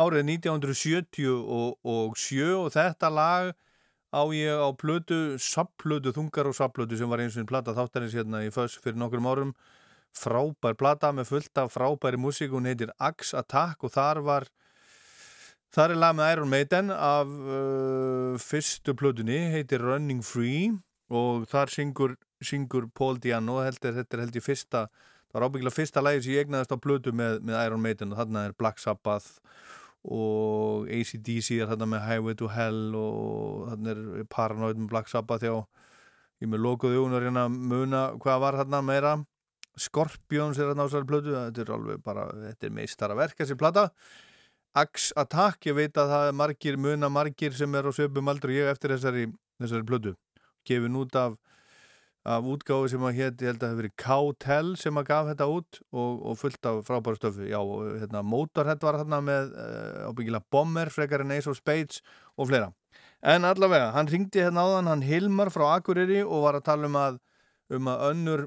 árið 1977 og, og, og þetta lag á ég á plötu, subplötu, þungar og subplötu sem var eins og einn plata þáttarins hérna í föss fyrir nokkrum árum. Frábær plata með fullt af frábæri músík, hún heitir Axe Attack og þar var Þar er lag með Iron Maiden af uh, fyrstu plötunni, heitir Running Free og þar syngur, syngur Paul Diano, heldur, þetta er held ég fyrsta, það var ábyggilega fyrsta lagi sem ég egnaðist á plötu með, með Iron Maiden og þarna er Black Sabbath og ACDC er þarna með Highway to Hell og þarna er Paranoid með Black Sabbath já, ég með lokuð augun og reyna að muna hvað var þarna meira. Scorpions er þarna á þessari plötu þetta er alveg bara, þetta er meistara verk þessi plata. Axe Attack, ég veit að það er margir, muna margir sem er á söpum aldrei ég eftir þessari, þessari plötu. Gefin út af, af útgáfi sem að hétt, ég held að það hefur verið K-Tel sem að gaf þetta út og, og fullt af frábæru stöfu, já, hérna, Motorhead var hérna með uh, ábyggilega Bomber, frekar en Ace of Spades og fleira, en allavega hann ringdi hérna áðan, hann Hilmar frá Akureyri og var að tala um að um að önnur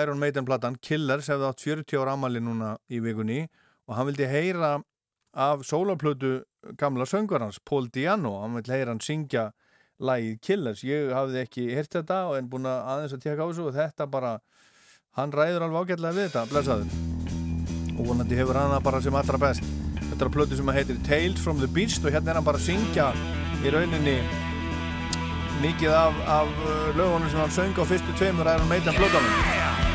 Iron Maiden platan Killers hefði átt 40 ára amali núna í vikunni og hann vildi heyra af sólaplötu gamla söngvarans Paul Diano, hann vildi heyra hann syngja lagið Killers, ég hafði ekki heyrt þetta og en búin að aðeins að tjekka á þessu og þetta bara, hann ræður alveg ágætlega við þetta, blessaður. Og vonandi hefur hann það bara sem allra best. Þetta er að plötu sem að heitir Tales from the Beast og hérna er hann bara að syngja í rauninni mikið af, af uh, lögunum sem hann söng á fyrstu tveimur Iron Maiden plötunum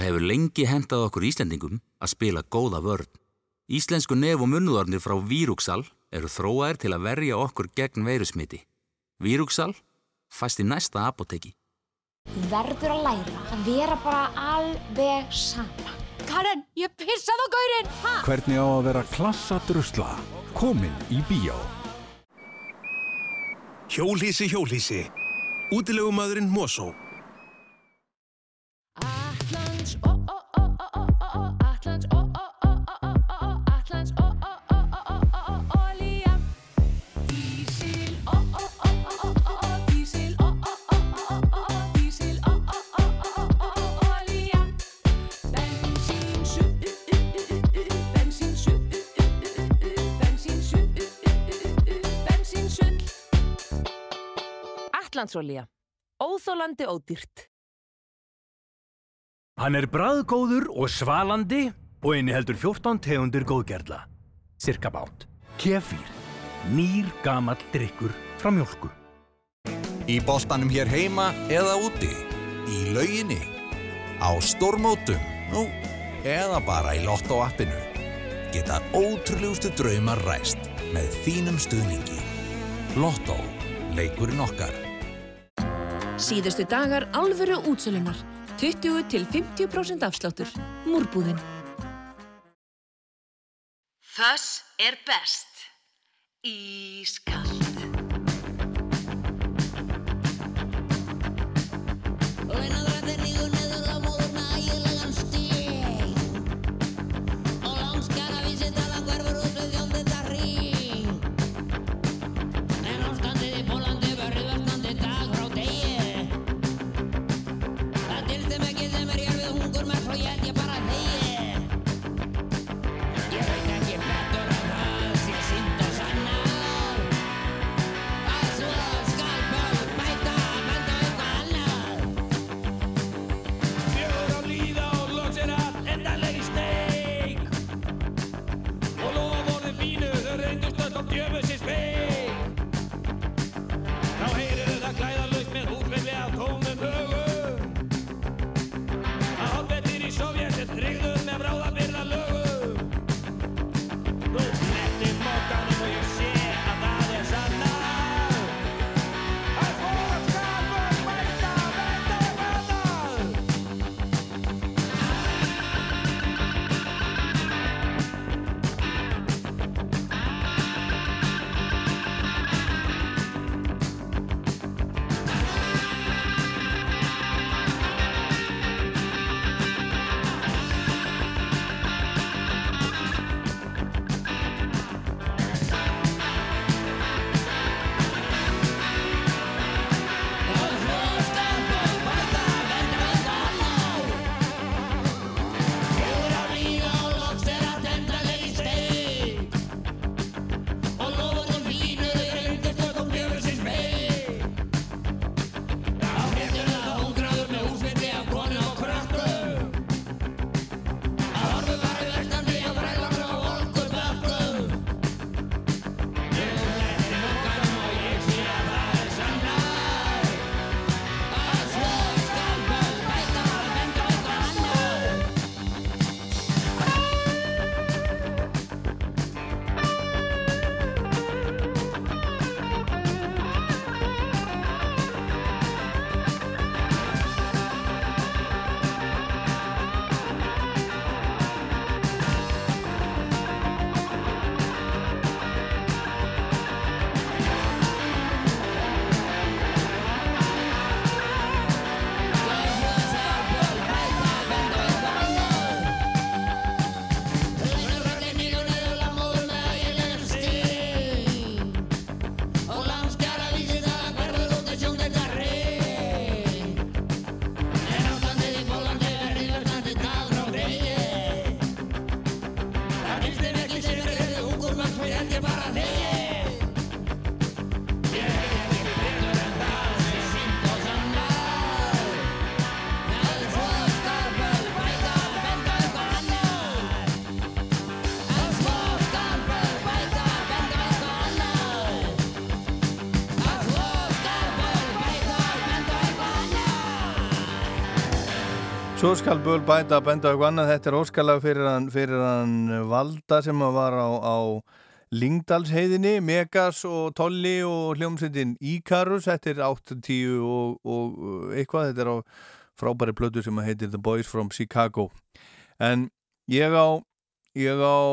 Það hefur lengi hendað okkur Íslendingum að spila góða vörn. Íslensku nef og munnuðarnir frá Víruksal eru þróaðir til að verja okkur gegn veirusmiti. Víruksal fæst í næsta apoteki. Verður að læra að vera bara alveg sama. Karen, ég pissaði á gaurinn! Ha? Hvernig á að vera klassa drusla? Komin í bíó. Hjólhísi, hjólhísi. Útilegumæðurinn Mosó. Atlandsolía. Óþólandi ódýrt. Hann er bræðgóður og svalandi og inniheldur 14 tegundir góðgerla. Cirka bát. Kefír. Nýr gamall drikkur frá mjölku. Í boltanum hér heima eða úti, í lauginni, á stórmótum, nú, eða bara í lottoappinu. Geta ótrúlegustu draumar ræst með þínum stuðningi. Lottó, leikurinn okkar. Síðustu dagar alvöru útsölunar. 20 til 50% afsláttur. Múrbúðin. Þess er best. Ískall. Svo skal Böl bæta að benda okkur annað, þetta er óskalag fyrir hann, fyrir hann Valda sem var á, á Lingdalsheiðinni, Megas og Tolli og hljómsveitin Íkarus, þetta er 8-10 og, og eitthvað, þetta er á frábæri plötu sem heitir The Boys from Chicago. En ég á, ég á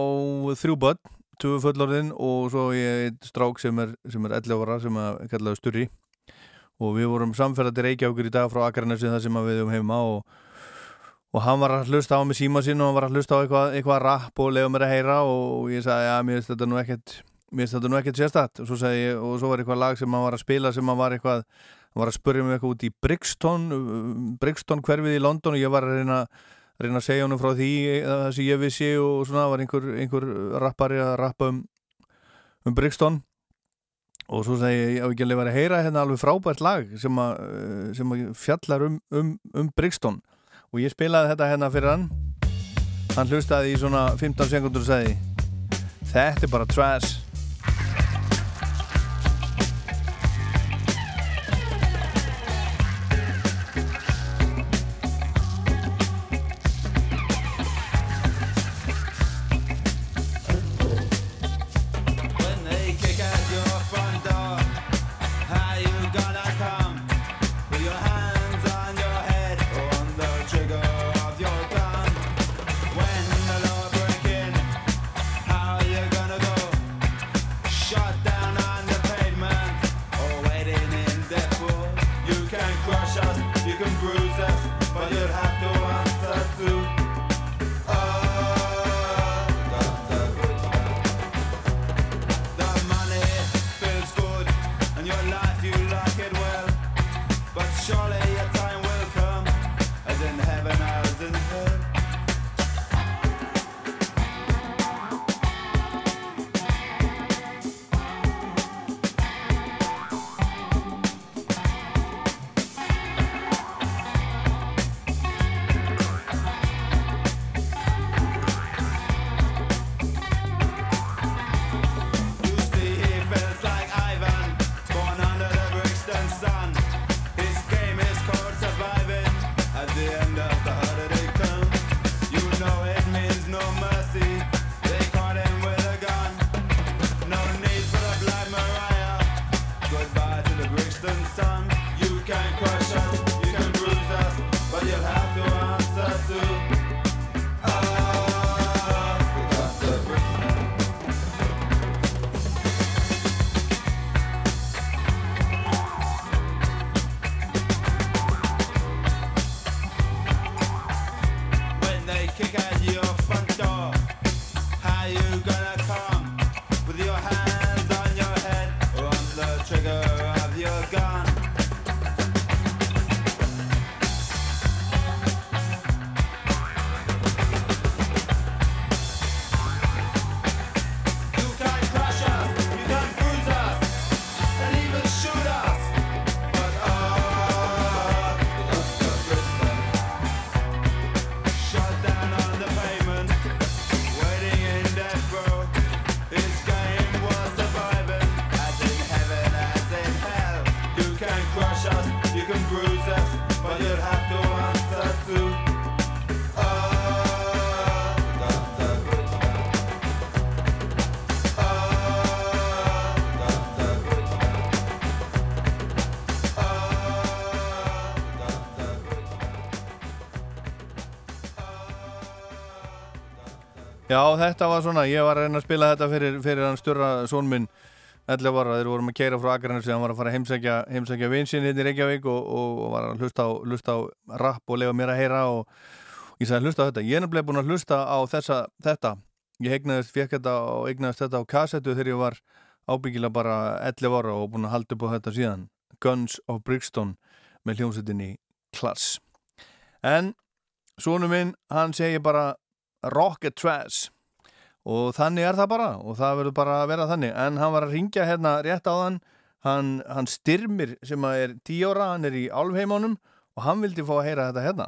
þrjú börn, tvö fullorðin og svo ég eitt strák sem er, sem er 11 ára sem að kallaðu Sturri. Og við vorum samferðandi reykjákur í dag frá Akranesi þar sem við um heima og og hann var að hlusta á mig síma sín og hann var að hlusta á eitthvað, eitthvað rap og leiða mér að heyra og ég sagði, já, mér finnst þetta nú ekkert mér finnst þetta nú ekkert sérstætt og svo, ég, og svo var eitthvað lag sem hann var að spila sem hann var eitthvað, hann var að spurja mig eitthvað út í Brixton Brixton hverfið í London og ég var að reyna reyna að segja honum frá því það sem ég vissi og svona var einhver, einhver rappari að rappa um um Brixton. Og svo segi ég, á ekki alveg að heyra hérna alveg frábært lag sem að, sem að fjallar um, um, um Brixton og ég spilaði þetta hérna fyrir hann. Hann hlustaði í svona 15 sekundur og segi þetta er bara trash Já, þetta var svona, ég var að reyna að spila þetta fyrir, fyrir hann stjórra són minn 11 ára, þeir vorum að keira frá Akranesi hann var að fara að heimsækja, heimsækja vinsinn hérna í Reykjavík og, og, var að hlusta á, hlusta á rap og lega mér að heyra og ég sagði hlusta á þetta, ég er nefnilega búin að hlusta á þessa, þetta, ég eignaðist, fekk þetta og eignaðist þetta á kassettu þegar ég var ábyggilega bara 11 ára og búin að halda upp á þetta síðan. Guns of Brixton með hljómsettinni Klass. En Sónu minn, hann segir bara rocket trash. Og þannig er það bara og það verður bara að vera þannig. En hann var að ringja hérna rétt á þann hann, hann styrmir sem að er 10 ára, hann er í álfheimánum og hann vildi fá að heyra þetta hérna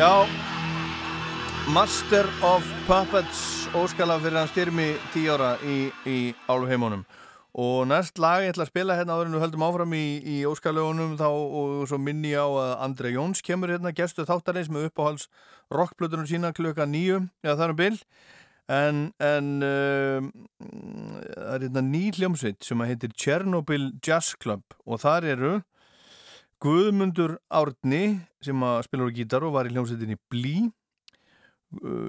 Já, Master of Puppets óskala fyrir hann styrmi 10 ára í, í álfheimunum. Og næst lag ég ætla að spila hérna áður en við höldum áfram í, í óskalögunum þá og svo minni á að Andrei Jóns kemur hérna gestu þáttarins með uppáhalds rockblutunum sína klukka nýju eða það er um bil. En, en um, það er hérna ný hljómsveit sem að heitir Chernobyl Jazz Club og þar eru Guðmundur Árni sem að spila á gítar og var í hljómsveitinni Blí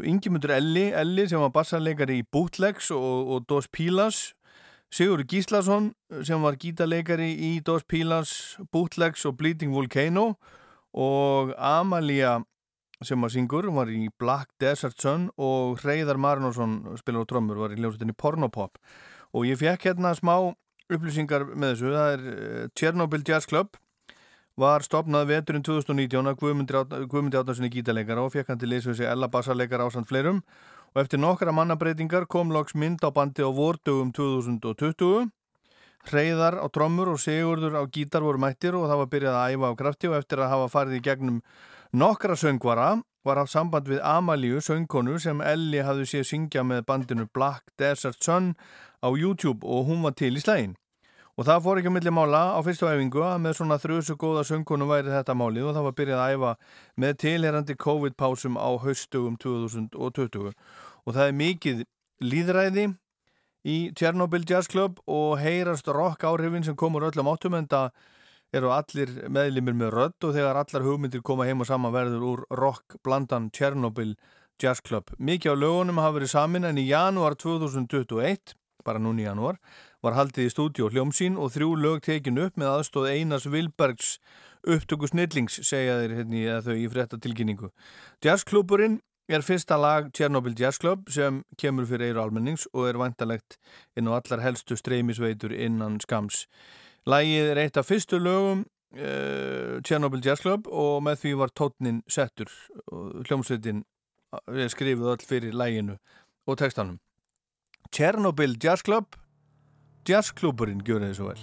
Ingimundur Elli, Elli sem var bassarleikari í Bootlegs og, og Dos Pilas. Sigur Gíslason sem var gítarleikari í Dos Pilas, Bootlegs og Bleeding Volcano. Og Amalia sem að syngur var í Black Desert Sun. Og Reyðar Marnarsson spilar á trömmur var í hljómsveitinni Pornopop. Og ég fekk hérna smá upplýsingar með þessu, það er Chernobyl Jazz Club var stopnað veturinn 2019 að Guðmundi Átnarssoni gítarleikara og fekk hann til sig Ella bassarleikara ásand fleirum og eftir nokkra mannabreitingar kom loks mynd á bandi á vordögum 2020 Hreyðar á trommur og Sigurður á gítar voru mættir og það var byrjað að æfa á krafti og eftir að hafa farið í gegnum nokkra söngvara var haft samband við Amalíu, söngkonu sem Elli hafði séð syngja með bandinu Black Desert Sun á YouTube og hún var til í slægin. Og það fór ekki að milli mála á fyrstu æfingu að með svona þrjusu góða söngkonu væri þetta málið og það var byrjað að æfa með tilherandi COVID-pásum á haustugum 2020. Og það er mikið líðræði í Chernobyl Jazz Club og heyrast rock áhrifin sem komur öllum áttum en það eru allir meðlimir með rödd og þegar allar hugmyndir koma heim og saman verður úr rock blandan Chernobyl Jazz Club. Mikið á lögunum hafa verið samin en í janúar 2021, bara núni í janúar, var haldið í stúdíu hljómsín og þrjú lög tekin upp með aðstóð Einars Vilbergs upptöku snillings, segja þeir hérna þau í frétta tilkynningu. Jazzklúburinn er fyrsta lag Chernobyl Jazz Club sem kemur fyrir eiru almennings og er vantalegt inn á allar helstu streymisveitur innan skams. Lægið er eitt af fyrstu lögum uh, Chernobyl Jazz Club og með því var tótnin settur og hljómsveitin er skrifið all fyrir læginu og textanum. Chernobyl Jazz Club Jazzklúburinn gjör þið svo vel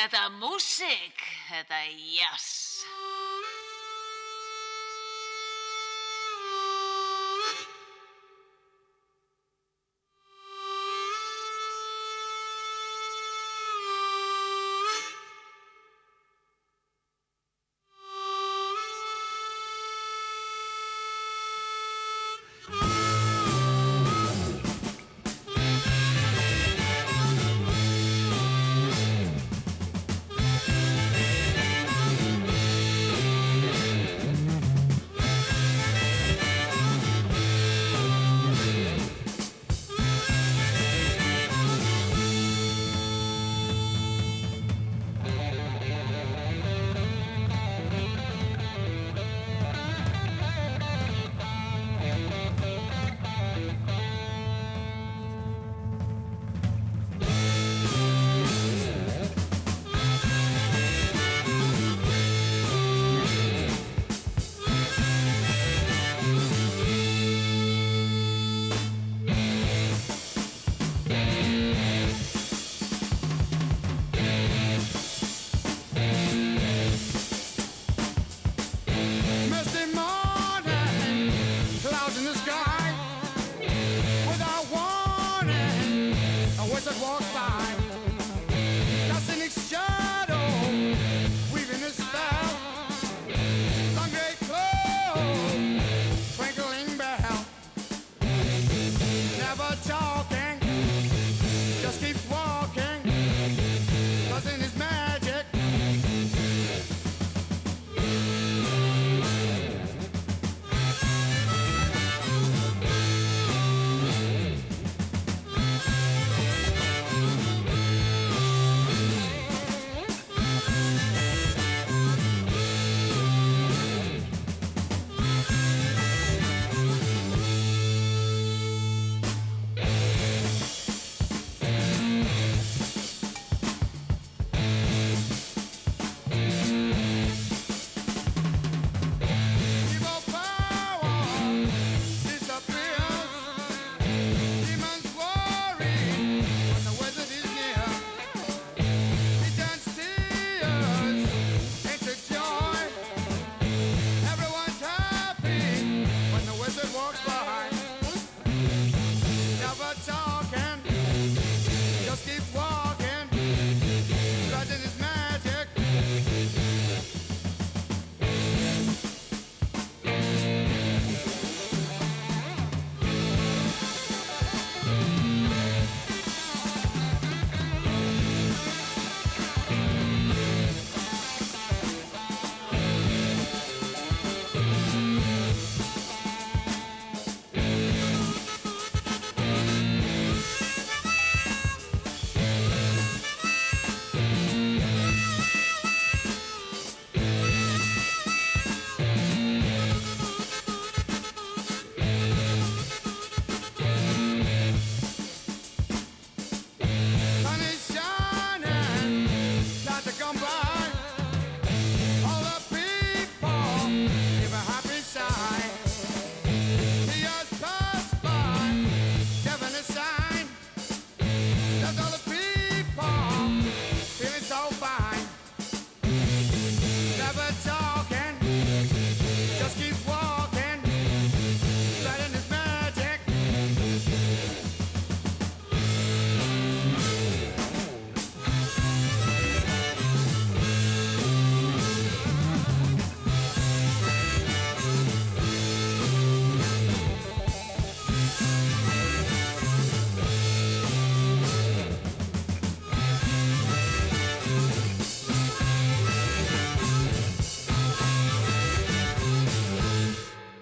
þið þetta wizard walks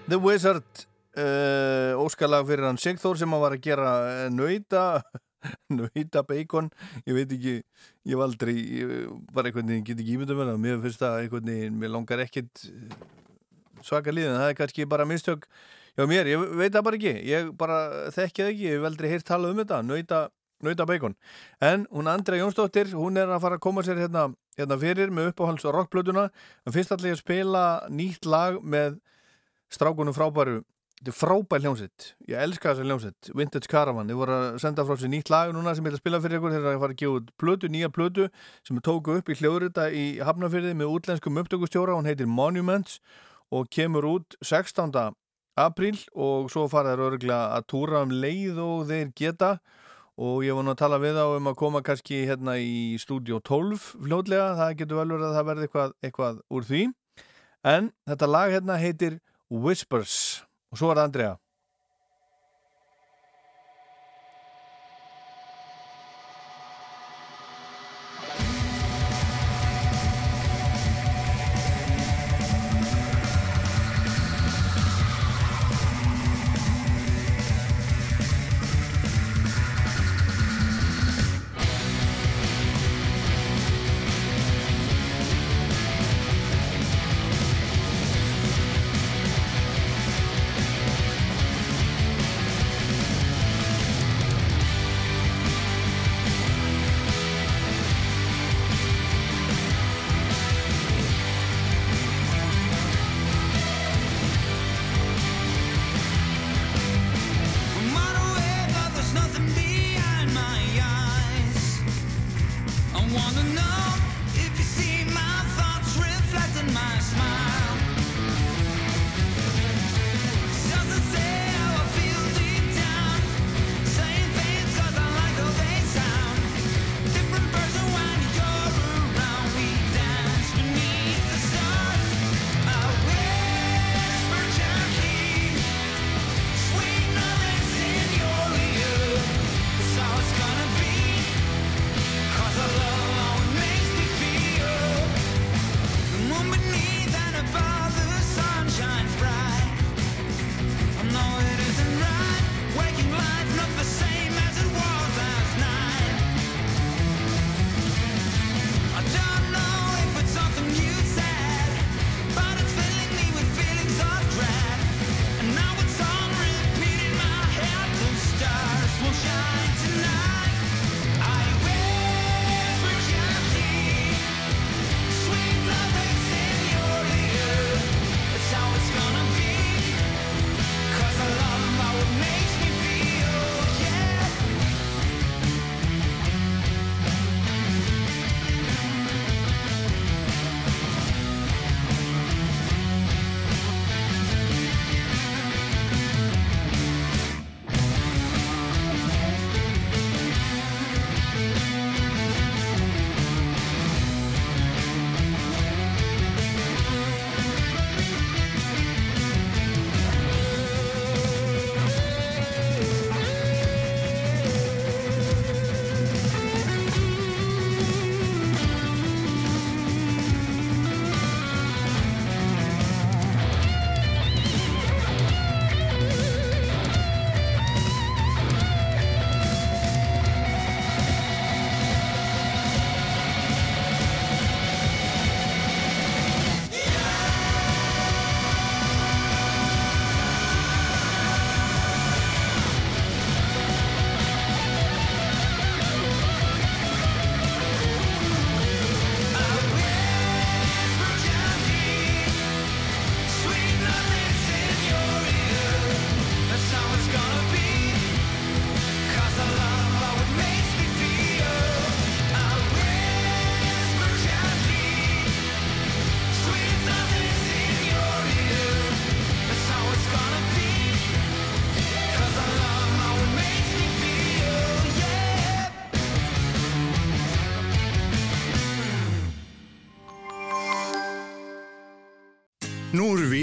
The Wizard uh, óskalag fyrir hann Sigþór sem hann var að gera uh, nauta nauta bacon. Ég veit ekki, ég var aldrei ég, bara einhvern veginn get ekki ímyndum það. Mér finnst það veginn, mér langar ekkit eh, svaka líðin, það er kannski bara mistök hjá mér, ég veit það bara ekki. Ég bara þekki það ekki, ég hef aldrei heyrt talað um þetta, nauta, nauta bacon. En hún Andrea Jónsdóttir, hún er að fara að koma sér hérna, hérna fyrir með uppáhalds rockplötuna, en fyrst allir að spila nýtt lag með strákunum frábæru Þetta er frábær hljómsett. Ég elska þessa hljómsett. Vintage Caravan. Þið voru að senda frá sér nýtt lag núna sem ég ætla að spila fyrir ykkur. Þeir eru að fara að gefa út plötu, nýja plötu sem er tóku upp í hljóðrita í Hafnafyrði með útlenskum upptökustjóra. Hún heitir Monuments og kemur út 16. apríl og svo fara þeir örgulega að túra um leið og þeir geta og ég nú að tala við á um að koma kannski hérna í stúdíu 12 fljótlega. Það getur vel verið að það verði eitthvað, eitthvað úr því. En þetta lag hérna heitir Whispers og svo er það Andrea Nú eru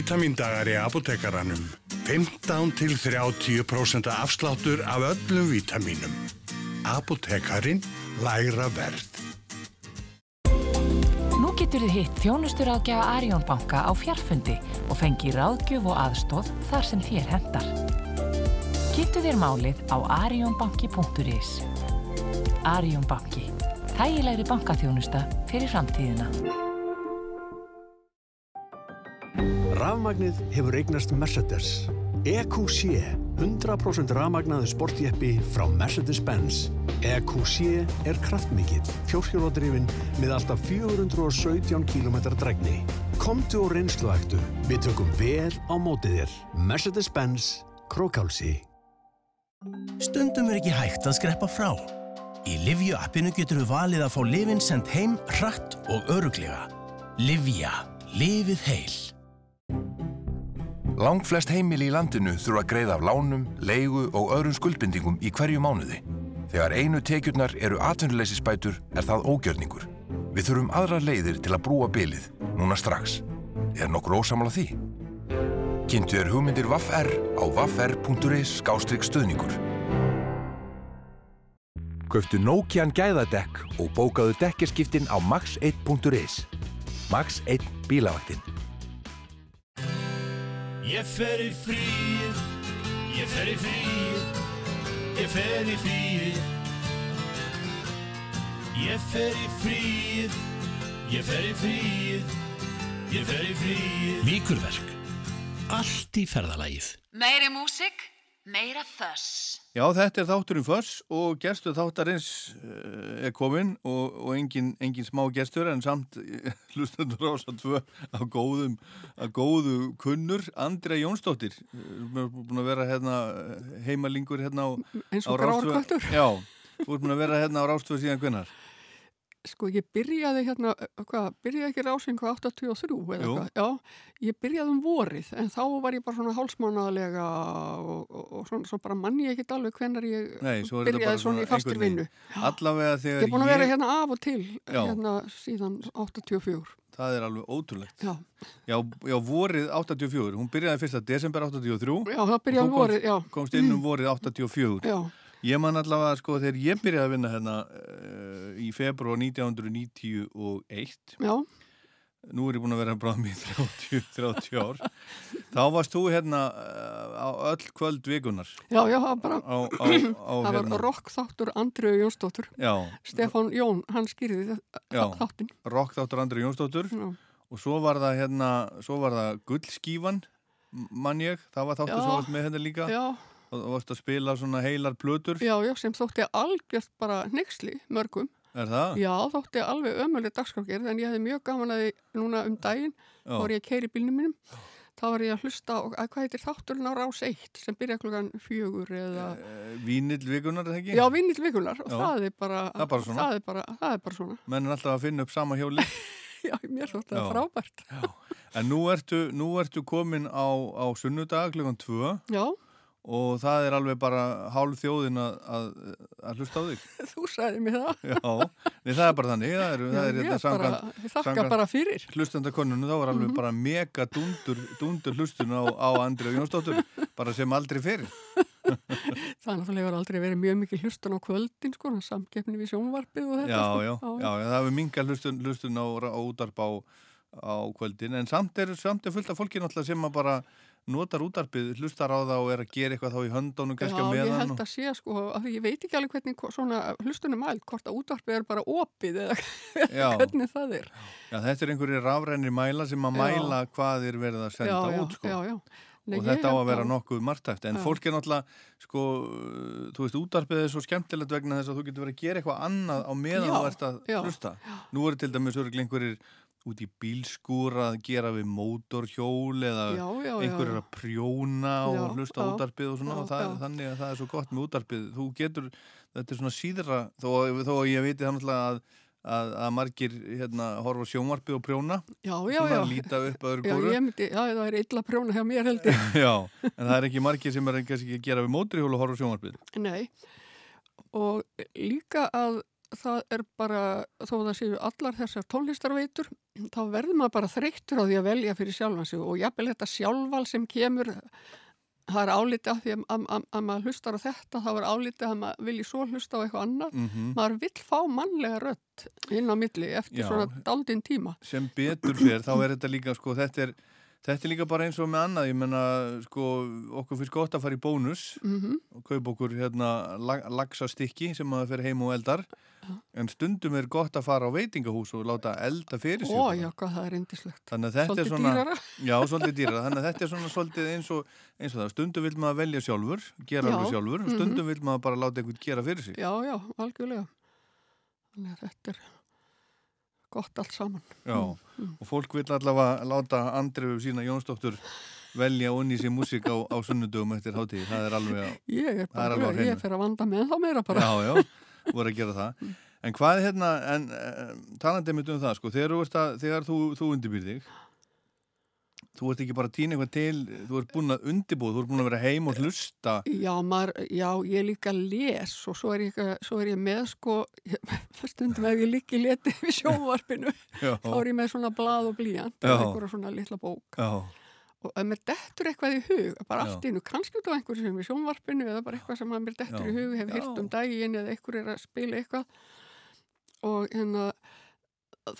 vítamindagar í apotekaranum. 15 til 30% afsláttur af öllum vítaminum. Apotekarin lægra verð. Nú getur þið hitt þjónustur ágjafa Arjón banka á fjarfundi og fengi ráðgjöf og aðstóð þar sem þér hendar. Kynntu þér málið á arjónbanki.is. Arjón banki. Þægilegri bankaþjónusta fyrir framtíðina. Rafmagnið hefur eignast Mercedes. EQC, 100% rafmagnaði sportjeppi frá Mercedes-Benz. EQC er kraftmikill, fjórhjóladrifin með alltaf 417 km dregni. Komdu og reynsluæktu. Við tökum vel á mótið þér. Mercedes-Benz Krókálsi. Stundum er ekki hægt að skreppa frá. Í Livju appinu getur við valið að fá lifin sendt heim hratt og öruglega. Livja. Lifið heil. Langflest heimili í landinu þurfa að greiða af lánum, leigu og öðrum skuldbindingum í hverju mánuði. Þegar einu tekjurnar eru atvinnuleysisbætur er það ógjörningur. Við þurfum aðrar leiðir til að brúa bylið, núna strax. Er nokkur ósamála því? Kynntu þér hugmyndir VAFR á vafr.is skástrygg stuðningur. Köftu Nokian gæðadekk og bókaðu dekkerskiptin á max1.is. Max 1 bílavaktin. Ég fer í fríið, ég fer í fríið, ég fer í fríið. Ég fer í fríið, ég fer í fríið, ég fer í fríið. Víkurverk. Allt í ferðalagið. Meiri músik, meira þöss. Já, þetta er þátturinn Föss og gestur þáttarins uh, er kominn og, og engin, engin smá gestur en samt hlustundur ása tvö á góðum, að góðu kunnur Andrea Jónsdóttir uh, búin að vera hérna heimalingur hérna á, á köttur. Já, þú ert búin að vera hérna á Rástvö síðan hvennar Sko, ég byrjaði hérna, hvað, byrjaði ekki rásin hvað 83 eða hvað? Já, ég byrjaði um vorið, en þá var ég bara svona hálsmánaðlega og, og, og svona, svo bara manni ég ekki alveg hvenar ég Nei, svo byrjaði bara svona í fastur einhvern vinnu. veginn. Allavega þegar Ég er búin að vera hérna af og til, Já. hérna síðan 84. Það er alveg ótrúlegt. Já. Já, já, vorið 84. Hún byrjaði 1. desember 83. Já, það byrjaði um vorið, já. Komst inn um vorið 84. Já. Ég man allavega, sko, þegar ég byrjaði að vinna hérna uh, í februar 1991. Já. Nú er ég búin að vera bráðum í 30, 30 ár. Þá varst þú hérna uh, á öll kvöld vikunar. Já, já, það var bara, Á, á, á, það var hérna. rock þáttur Andreu Jónsdóttur. Já. Stefán Jón, hann skýrði Já, þáttin. rock þáttur Andri Jónsdóttur og svo var það hérna, svo var það gullskífan mann ég, það var þáttur Já. sem varst með hérna líka Já. Og þú varst að spila svona heilar plötur Já, já, sem þótti algjört bara nexli mörgum. er það? Já, þótti alveg ömuleg dagskrákgerð en ég hefði mjög gaman að því núna um daginn þá var ég að keiri bílnum mínum þá var ég að hlusta og að hvað heitir þátturinn á rás 1 sem byrja klukkan fjögur eða Vínill vikunar, er það ekki? Já, vinnill vikunar og það er bara Það er bara svona. það er bara, það er bara svona menn er alltaf að finna upp sama hjóli Já, mér þótti það Já. frábært en nú ertu, nú ertu komin á, á sunnudag klukkan 2 Já, og það er alveg bara hálf þjóðin að, að, að hlusta á þig þú sagði mér það Já, nei, það er bara þannig það er, Já, það er er bara- samkvæmt- ég þakka bara fyrir. hlustandakonunum, þá var alveg Mhm. bara mega dundur, dundur hlustun á, á Andri og Jónsdóttur, bara sem aldrei fyrir það er náttúrulega hefur aldrei verið mjög mikið hlustun á kvöldin sko, samkeppni við sjónvarpið og þetta já, sko. já, já, já, það hefur minga hlustun, hlustun á, á útarp á, á kvöldin, en samt er, samt er fullt af fólki náttúrulega sem að bara notar útarpið, hlustar á það og er að gera eitthvað þá í höndónum kannski á Já, ég meðan held að sé sko, af því ég veit ekki alveg hvernig svona hlustunum mælt, hvort að útvarpið er bara opið eða hvernig það er. Já, þetta er einhverju rafrænir mæla sem að Já. mæla hvað er verið að senda já, út, sko. Já, já. Nei, og þetta á að vera nokkuð margtæft en Já. fólk er náttúrulega sko, þú veist, útarpið er svo skemmtilegt vegna þess að þú getur verið að gera eitthvað annað á meðan þú ert að hlusta nú eru til dæmis örgulega einhverjir út í bílskúr að gera við mótorhjól eða Já, já, já. að prjóna og Já, hlusta á já, útarpið og svona og það, þannig að það er svo gott með útarpið þú getur, þetta er svona síðra þó, þó að ég það náttúrulega að að, að margir hérna horfa sjónvarpið og prjóna Já, já, svona já. líta upp öðru myndi, já, það er illa prjóna hjá mér held ég. Já, en það er ekki margir sem er að gera við móturhjól og horfa sjónvarpið. Nei, og líka að það er bara, þó það séu allar þessar tónlistarveitur, þá verður maður bara þreyttur á því að velja fyrir sjálfan sig og jafnvel þetta sjálfval sem kemur, það er álítið að því að, að, að, að maður hlustar á þetta, þá er álítið að maður vilji svo hlusta á eitthvað annað. Mhm. Maður vill fá mannlega rödd inn á milli eftir Já. svona daldinn tíma. Sem betur fyrir, þá er þetta líka, sko, þetta er, þetta er líka bara eins og með annað, ég menna, sko, okkur finnst gott að fara í bónus Mhm. og kaupa okkur, hérna, lag, lagsastykki sem að fyrir heim og eldar, en stundum er gott að fara á veitingahús og láta elda fyrir sig. Ó, já, hvað það er indislegt. Þannig að þetta Svolítið er svona... dýrara. Já, svolítið dýrara. Þannig að þetta er svona svolítið eins og, eins og það. Stundum vil maður velja sjálfur, gera alveg sjálfur, mhm. stundum vil maður bara láta einhvern gera fyrir sig. Já, já, algjörlega. Þannig að þetta er gott allt saman. Já, Mm, og fólk vil allavega láta Andrifu sína Jónsdóttur velja onni sér músík á, á sunnudögum eftir hátíð, það er alveg á, Ég er bara, alveg ég fer að vanda með þá meira bara. Já, já, voru að gera það. En hvað er hérna, en uh, talandi mitt um það, sko, þegar þú, að, þú, þig, þú ert ekki bara að týna eitthvað til, þú ert búin að undirbúð, þú ert búin að vera heim og hlusta. Já, maður, já, ég líka les og svo er ég, svo er ég með sko, stundum ef ég líki leti við sjónvarpinu, Já. þá er ég með svona blað og blíjant og einhverja svona litla bók Já, og ef mér dettur eitthvað í hug, bara allt innu, kannski út af einhverju sem er í sjónvarpinu eða bara eitthvað sem að mér dettur Já. í hug, hef Já. hýrt um daginn eða einhver er að spila eitthvað og hérna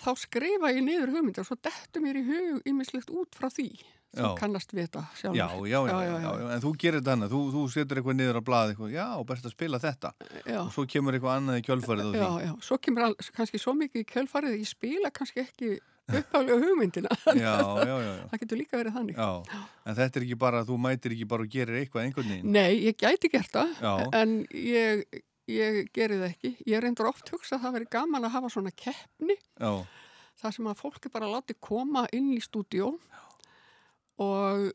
þá skrifa ég niður hugmyndir og svo dettur mér í hug ímislegt út frá því sem Já. kannast við þetta sjálfur. já, já, já, já, já, en þú gerir þetta hana, þú, þú setur eitthvað niður á blað, eitthvað, já, best að spila þetta. Já. Og svo kemur eitthvað annað í kjölfarið. Já, já, svo kemur all, kannski svo mikið í kjölfarið ég spila kannski ekki uppálega hugmyndina. Já, já, já, já. Það getur líka verið þannig. Já, en þetta er ekki bara, þú mætir ekki bara og gerir eitthvað einhvern veginn. Nei, ég gæti gert það, Já. en ég, ég geri það ekki. Ég reyndur oft hugsa að það veri gaman að hafa svona keppni, Já, þar sem að fólki bara láti koma inn í stúdíó og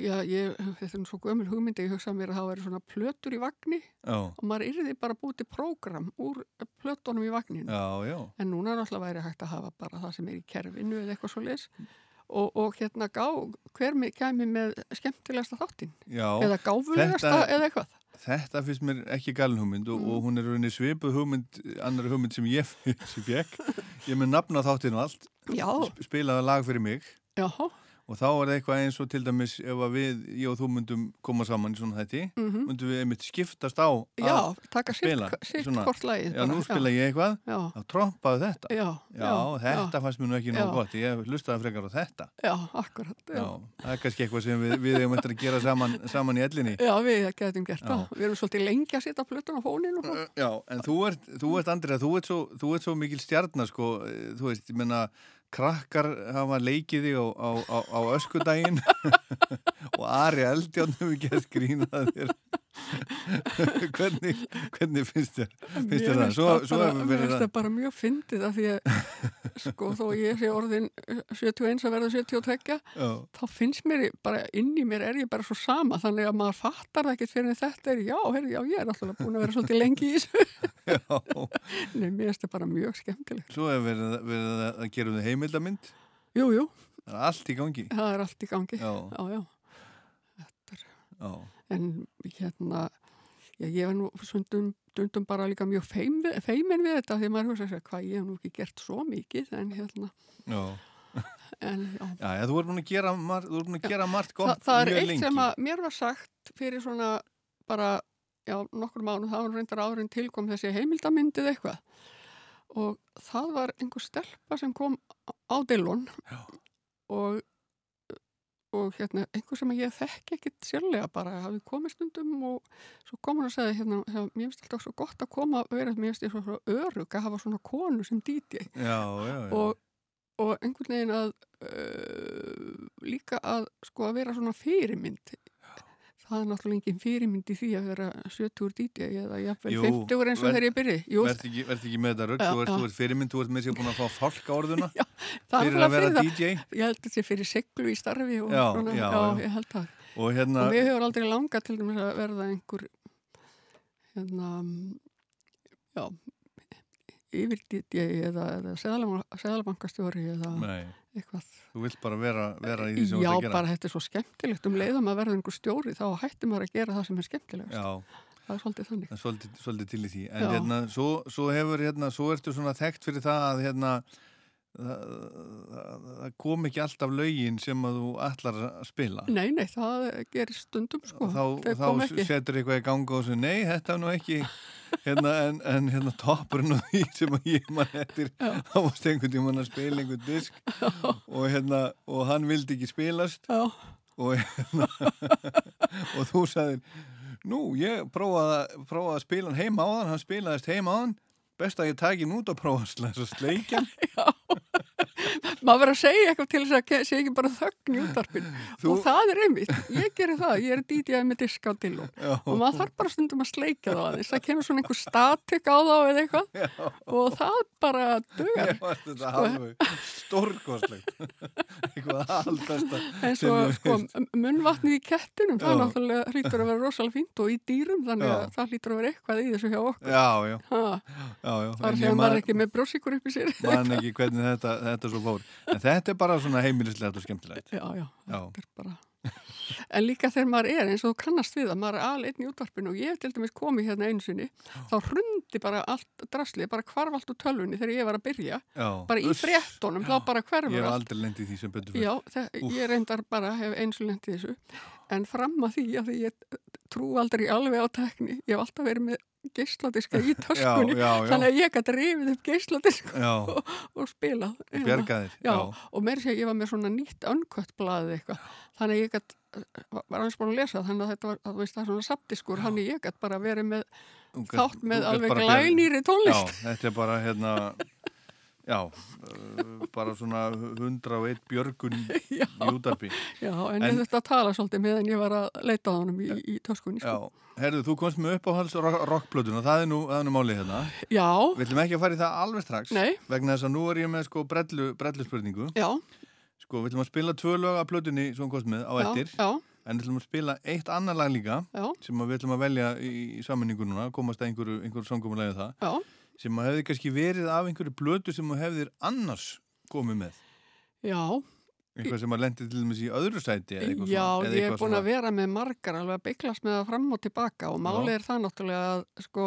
já, ég, þetta er svo gömul hugmyndi, ég hugsa mér að það veri svona plötur í vagni já, og maður yrði bara búið til prógram úr plötunum í vagninu. já, já. En núna náttúrulega væri hægt að hafa bara það sem er í kerfinu eða eitthvað svo leis og, og hérna gá, hver mi- kæmi með skemmtilegasta þáttinn eða gáfulegasta þetta- eða eitthvað. Þetta finnst mér ekki galin hugmynd og, og hún er rauninni svipuð hugmynd, annar hugmynd sem ég sem fekk. Ég með nafna þáttinu allt, Já, sp- spilaði lag fyrir mig. Já, og þá er það eitthvað eins og til dæmis ef við, ég og þú myndum koma saman í svona þætti, Mhm. myndum við einmitt skiptast á að já, taka spila. Svona, hvort lagið. Já, nú spila ég eitthvað, Já, þá trompaði þetta. já, Já, þetta fannst mér nú ekki nóg Já. gott, ég hlustaði frekar á þetta. Já, akkurat. Já, Já, það er kannski eitthvað sem við, við hefum eftir að gera saman, saman í ellinni. já við getum gert Já. það. Við erum svolítið lengi að setja plötun á fóninu. Já, en þú ert, þú ert Andrið, þú ert svo, þú ert svo mikil stjarnar sko, þú veist, ég menna krakkar hafa leikið þig á, á, á, á öskudaginn. Og Ari Eldjón hefur gert grínað þér hvernig, hvernig finnst þér finnst þér það? Svo, svo bara, mér finnst það það bara mjög fyndið af því að sko þó ég sé orðin 71 að verða 72 Já. þá finnst mér bara inn í mér er ég bara svo sama þannig að maður fattar það ekkert fyrir þetta er já, heyrði, já, ég er alltaf búin að vera svolítið lengi í þessu Nei, mér finnst það bara mjög skemmtilegt Svo hefur verið, verið að gera um þið heimildamind Jú, jú, Það er allt í gangi það er allt í gangi Já. já, já. Já, en hérna já, ég er nú stundum, stundum bara líka mjög feim, feimin við þetta því að maður hugsa sér hvað ég hef nú ekki gert svo mikið en hérna. Já. En, já. Já, já, þú ert búin að gera, mar, búin að gera margt gott Þa, það er eitt lengi. sem að mér var sagt fyrir svona bara, já, nokkur mánu, það var reyndar áður en tilkom þessi heimildamyndið eitthvað. Og það var einhver stelpa sem kom á Dillon og og hérna, einhver sem ég þekki ekkit sérlega bara, hafði komið stundum og svo kom hann og sagði hérna, hérna mér finnst alltaf svo gott að koma að vera, mér finnst ég svo, örug að hafa svona konu sem já og, og einhvern veginn að uh, líka að sko að vera svona fyrirmynd það er náttúrulega engin fyrirmynd í því að vera 70 DJ eða jafnvel 50 eins og þegar ég byrji Jú, Verð ekki, verð ekki með þetta rögg, Já, þú ert, já. ert fyrirmynd, þú ert með sér búin að fá fálka orðuna það er fyrir að vera. DJ ég held þetta fyrir seglu í starfi og Já, svona, já, já, já. ég held það og hérna, og mér hefur aldrei langað til að verða einhver hérna já yfir DJ eða, eða seðalabankastjóri eða nei, eitthvað. Þú vilt bara vera, vera í því sem þú Já, ert að gera. bara þetta er svo skemmtilegt. Um leiðum að verða einhver stjóri þá hættum maður að gera það sem er skemmtilegast. Já, það er svolítið þannig. Það er svolítið, svolítið til í því. En Já. hérna, svo, svo hefur hérna, svo ertu svona þekkt fyrir það að hérna það, það, það kom ekki alltaf lögin sem að þú ætlar að spila. Nei, nei, það gerir stundum sko. Þá, þá setur eitthvað í ganga og segir nei, þetta er nú ekki. Hérna, en, en hérna toppurinn og því sem að ég mann eftir þá varst einhvern tímann að spila einhvern disk og hérna og hann vildi ekki spilast Já. og hérna og þú sagðir nú, ég prófaði, að- prófaði að spila hann heima á hann, hann spilaðist heima á hann best að ég taki hann út og prófa að slæsa sleikjan maður verður að segja eitthvað til þess að sé ekki bara þögn í útarpinu Þú- og það er einmitt, ég gerir það ég er DJ með diska á dillum Já. og maður þarf bara stundum að sleika það aðeins. Það kemur svona einhver statik á þá eða eitthvað. Og það bara fannst þetta Sko- alveg stórkostlegt. Eitthvað alltasta eins og sko, munnvatnið í kettinum það Já. náttúrulega hlýtur að vera rosalega fínt og í dýrum þannig að Já. það hlýtur að vera eitthvað í þessu hjá okkur. Já, já, Ha. já, já. það En því ég að maður man- er ekki með brjósikur upp í sér man ekki hvernig þetta, þetta svo fór en þetta er bara svona heimilislegt og skemmtilegt já, já, já. þetta er bara en líka þegar maður er eins og kannast við að maður er alveg í útvarpinu og ég hef til dæmis komið hérna einu sinni þá hrundi bara allt draslið bara hvarf allt úr tölvunni þegar ég var að byrja Já. bara í Uss. fréttonum, þá bara hverfur ég hef allt aldrei lendið því sem. Já, Úff. ég reyndar bara hef eins og lendið þessu en fram að því að því ég trú aldrei alveg á tekni ég hef alltaf verið með geisladiska í töskunni Já, já, já. þannig að ég gæti rifið upp geisladisk Já. og, og spilað Og og meiri sé að ég var með svona nýtt önkött blaðið eitthvað. Þannig að ég gæti var aðeins búin að lesa þannig að þetta var, að veist það er svona saptiskur þannig að ég gæti bara verið með Þú gat- þátt með alveg glænýri tónlist. Já, þetta er bara hérna já, uh, bara svona 101 björgun í útarpi Já, en, þurfti að tala svolítið meðan ég var að leita á honum í, í töskunni Já, sko. herðu, þú komst með uppáhalds rockplötuna, það er nú, það er nú málið hérna Já. Við ætlum ekki að fara í það alveg strax Nei. vegna þess að nú er ég með sko brellu, brellu spurningu Já. Sko, við ætlum að spila tvö lög af plötunni sem hún komst með á Já, eftir já. en við ætlum að spila eitt annar lag líka Já. sem við ætlum að velja í, í sammenningu núna, komast að einhverju, einhverju Já. Sem að hefði kannski verið af einhverju blötu sem þú hefðir annars komið með? Já, eitthvað sem að lendi til dæmis í öðru sæti Já, svona, ég eitthvað búin að svona- vera með margar alveg að bygglast með það fram og tilbaka og málið er það náttúrulega að sko,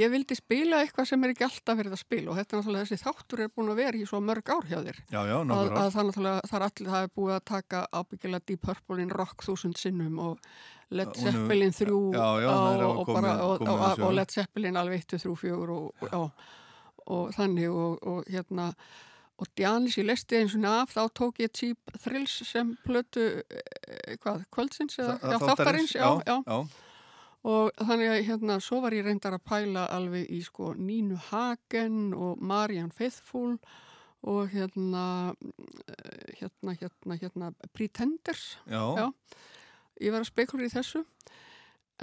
ég vildi spila eitthvað sem er ekki alltaf verið að spila og þetta er náttúrulega þessi þáttur er búin að vera í svo mörg ár hjá þér. Já, já, að, að það náttúrulega, það er allir það er búið að taka ábyggilega Deep Purple in Rock þúsund sinnum og Led Zeppelin 3 Já, já, það er og, já. Led Zeppelin alveg 1, 3, 4 og, og, já, og þannig og, og hérna og Janis, ég lesti eins og af þá tók ég Cheap Thrills sem plötu eh, hvað, kvöldsins eða Þa- já, þáttarins, já, já, já. og þannig að hérna, svo var ég reyndar að pæla alveg í sko Nínu Hagen og Marian Faithfull og hérna eh, hérna, hérna, hérna Pretenders Já. Ég var að spekulur í þessu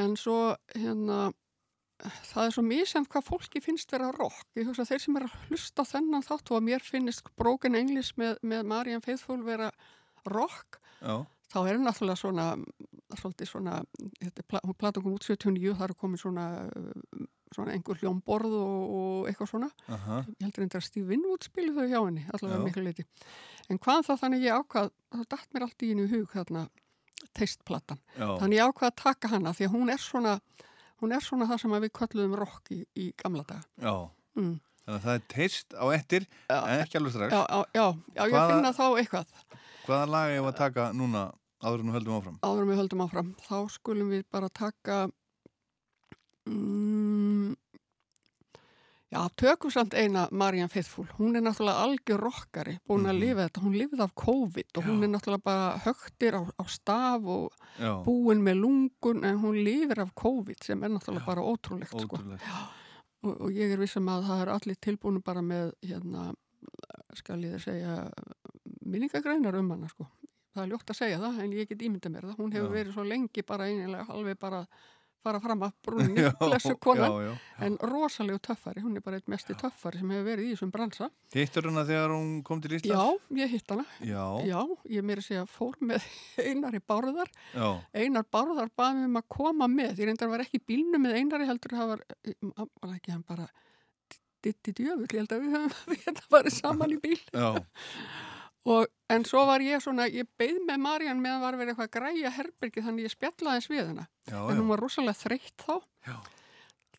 en svo hérna það er svo misjæmt hvað fólki finnst vera rock. Ég hugsa þeir sem er að hlusta þennan þátt og að mér finnist Broken English með, með Marian Faithfull vera rock, Já. þá er hann náttúrulega svona, svolítið svona, hún platan kom út 79, það er komið svona, uh, svona einhver hljómborð og, og eitthvað svona. Aha. Ég heldur reyndar að Steve Winwood spilu þau hjá henni, allavega miklu leiti. En hvað þá þannig ég ákvað, þá dætt mér allt í henni hug þarna teistplatan. Já. Þannig ég ákvað að taka hana því að hún er svona, hún er svona það sem við kölluðum rock í, í gamla daga. Já. Mm. Þannig að það er teist á eftir, en ekki alveg strax. Já, já, já, já ég Hvaða- finna þá eitthvað. Hvaða lag ég var að taka núna áður en við höldum áfram? Áður en við höldum áfram. Þá skulum við bara taka, mm, já, tökum samt eina Marian Faithfull. Hún er náttúrulega algjör rockari, búin að lifa þetta. Hún lifið af COVID og hún er náttúrulega bara högtir á, á staf og Já. búin með lungun en hún lifir af COVID sem er náttúrulega bara ótrúlegt. Sko. Ótrúlegt. og, og ég er vissum að það er allir tilbúinu bara með hérna, skal ég það segja minningagreinar um hana sko. það er ljótt að segja það en ég get ímynda mér það hún hefur Já. verið svo lengi bara einilega alveg bara fara fram að brunni Já, blessu konan já, já. en rosalegu töffari, hún er bara eitt mesti töffari sem hefur verið í þessum bransa Hittur hana þegar hún kom til já, Íslands? ég hitt hana Já. ég meiri segja fór með einari bárðar Já. einar bárðar baði um að koma með ég reyndar var ekki í bílnum með einari heldur það var, var ekki hann bara ditti djöfull, ég held að við höfum þetta varið saman í bíl Já. Og, en svo var ég svona ég beð með Marian meðan var verið eitthvað að græja herbergi þannig ég spjallaði eins við Já, en hún var rosalega þreytt þá. Já.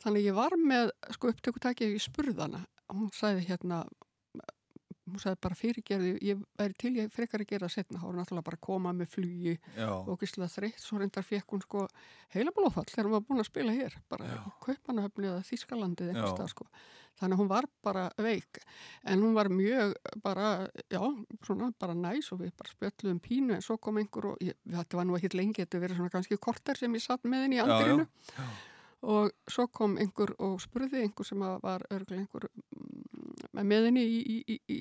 þannig ég var með sko upptökutæki ég spurði hana hún sagði hérna hún sagði bara fyrirgerði, ég væri til ég frekar að gera setna, þá var náttúrulega bara að koma með flugi Já. og gíslega þreytt. Svo reyndar fekk hún sko heila blóðfall þegar hún var búin að spila hér. Bara í Kaupanahöfni eða Þískalandið Já. einhvers stað sko þannig að hún var bara veik. En hún var mjög bara já, svona bara næs og við bara spjöldluðum pínu en svo kom einhver og ég, þetta var nú ekki lengi, þetta verið svona kannski korter sem ég satt með henni í Já, já. andrinu og svo kom einhver og spurði einhver sem var örgulega einhver mm, með henni í, í, í, í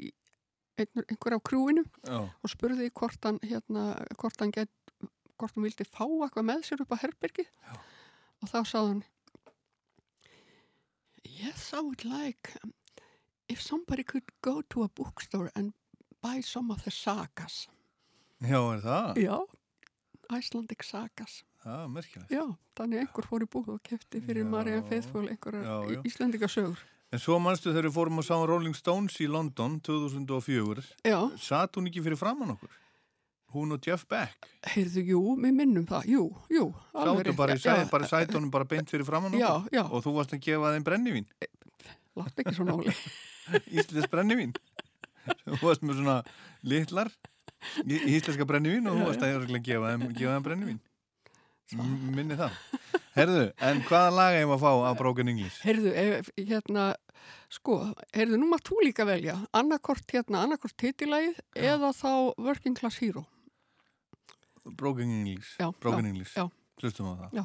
einhver, á krúinu Já. og spurði hvort hann, hérna, hvort hann get, hvort hann vildi fá eitthvað með sér upp á herbergi og þá sagði hann Yes, I would like um, if somebody could go to a bookstore and buy some of the sagas. Já, er það? Já, Icelandic sagas. Já, merkilegt. Já, þannig einhver fór í búð og kefti fyrir Marian Faithfull já. íslendinga sögur. En svo manstu þegar við fórum að sá Rolling Stones í London 2004. Já. Satt hún ekki fyrir framann okkur? Hún og Jeff Beck. Heyrðu, jú, við minnum það, jú, jú. Sáttu bara í já, sæ, bara sætunum bara beint fyrir framann Já, okkur. já. Og þú varst að gefa þeim brennivín. Látt ekki svona óli. Íslensk brennivín. Þú varst með svona litlar í- íslenska brennivín og þú Já, varst að gefa þeim, þeim brennivín. Minni það. Herðu, en hvaða lag hefum að fá af Broken English? Heyrðu, ef, hérna, sko, heyrðu, nú mátt þú líka velja annarkort, hérna, annarkort titilægið eða þá Working Class Hero. Broken English. Broken English. Hlustum á það. Já.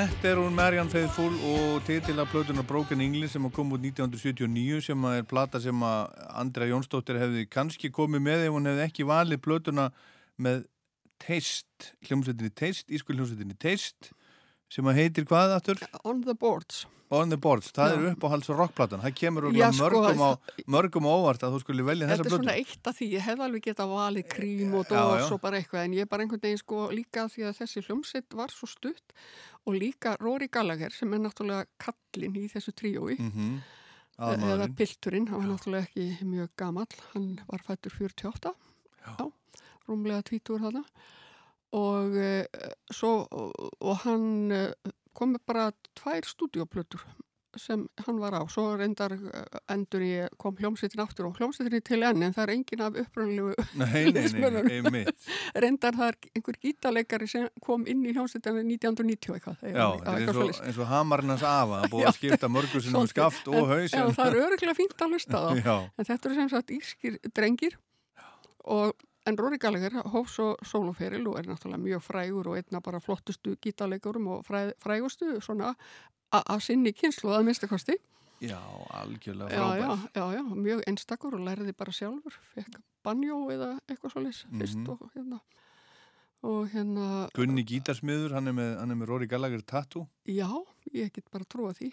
Þetta er hún Marianne Faithfull og titila plötunar Broken English sem kom út 1979 sem er plata sem að Andrea Jónsdóttir hefði kannski komið með ef hún hefði ekki valið plötuna með Taste, hljómsveitinni Taste, ískul hljómsveitinni Taste sem að heitir hvað aftur? On the Boards. On the Boards, það Já. er uppáhalds rockplatan, það kemur Já, örugglega sko, mörgum, á, mörgum á óvart að þú skulle velja þessa Þetta er svona eitt af því, ég hefði alveg getað valið krím og Já, já. dós og bara eitthvað en ég er bara einhvern veginn sko líka því að þessi hljómsitt var svo stutt og líka Rory Gallagher sem er náttúrulega kallinn í þessu tríói Mhm. eða Aðalmaðurinn. pilturinn, hann var náttúrulega ekki mjög gamall, hann var fættur 48 já, rúmlega 20 þarna og uh, svo og, hann uh, kom með bara tvær stúdíoplötur sem hann var á, svo reyndar uh, endur ég kom hljómsveitin aftur og hljómsveitin til enn en það er engin af einmitt. reyndar það er einhver gítarleikari sem kom inn í hljómsveitina 1990 eitthvað, Já, eitthvað eins og, eins og hamarnars afa, það búið Já, að skipta mörgur sinum svolítið. skaft og En- haus. Já, en- það er öruglega fínt að hlusta þá. En þetta eru sem sagt írskir drengir og en Rory Gallagher hóf svo soloferil og er náttúrulega mjög frægur og einna bara flottustu gítarleikurum og fræ, frægustu svona að sinni kynslu að minnstakosti. Já, algjörlega Já, já, frábær. já, já, mjög einstakur og lærði bara sjálfur, fekk banjó eða eitthvað svoleiðis fyrst Mhm. og hérna og hérna Gunni Gítarsmiður, hann er með, hann er með Rory Gallagher tattoo. Já, ég get bara trúa því.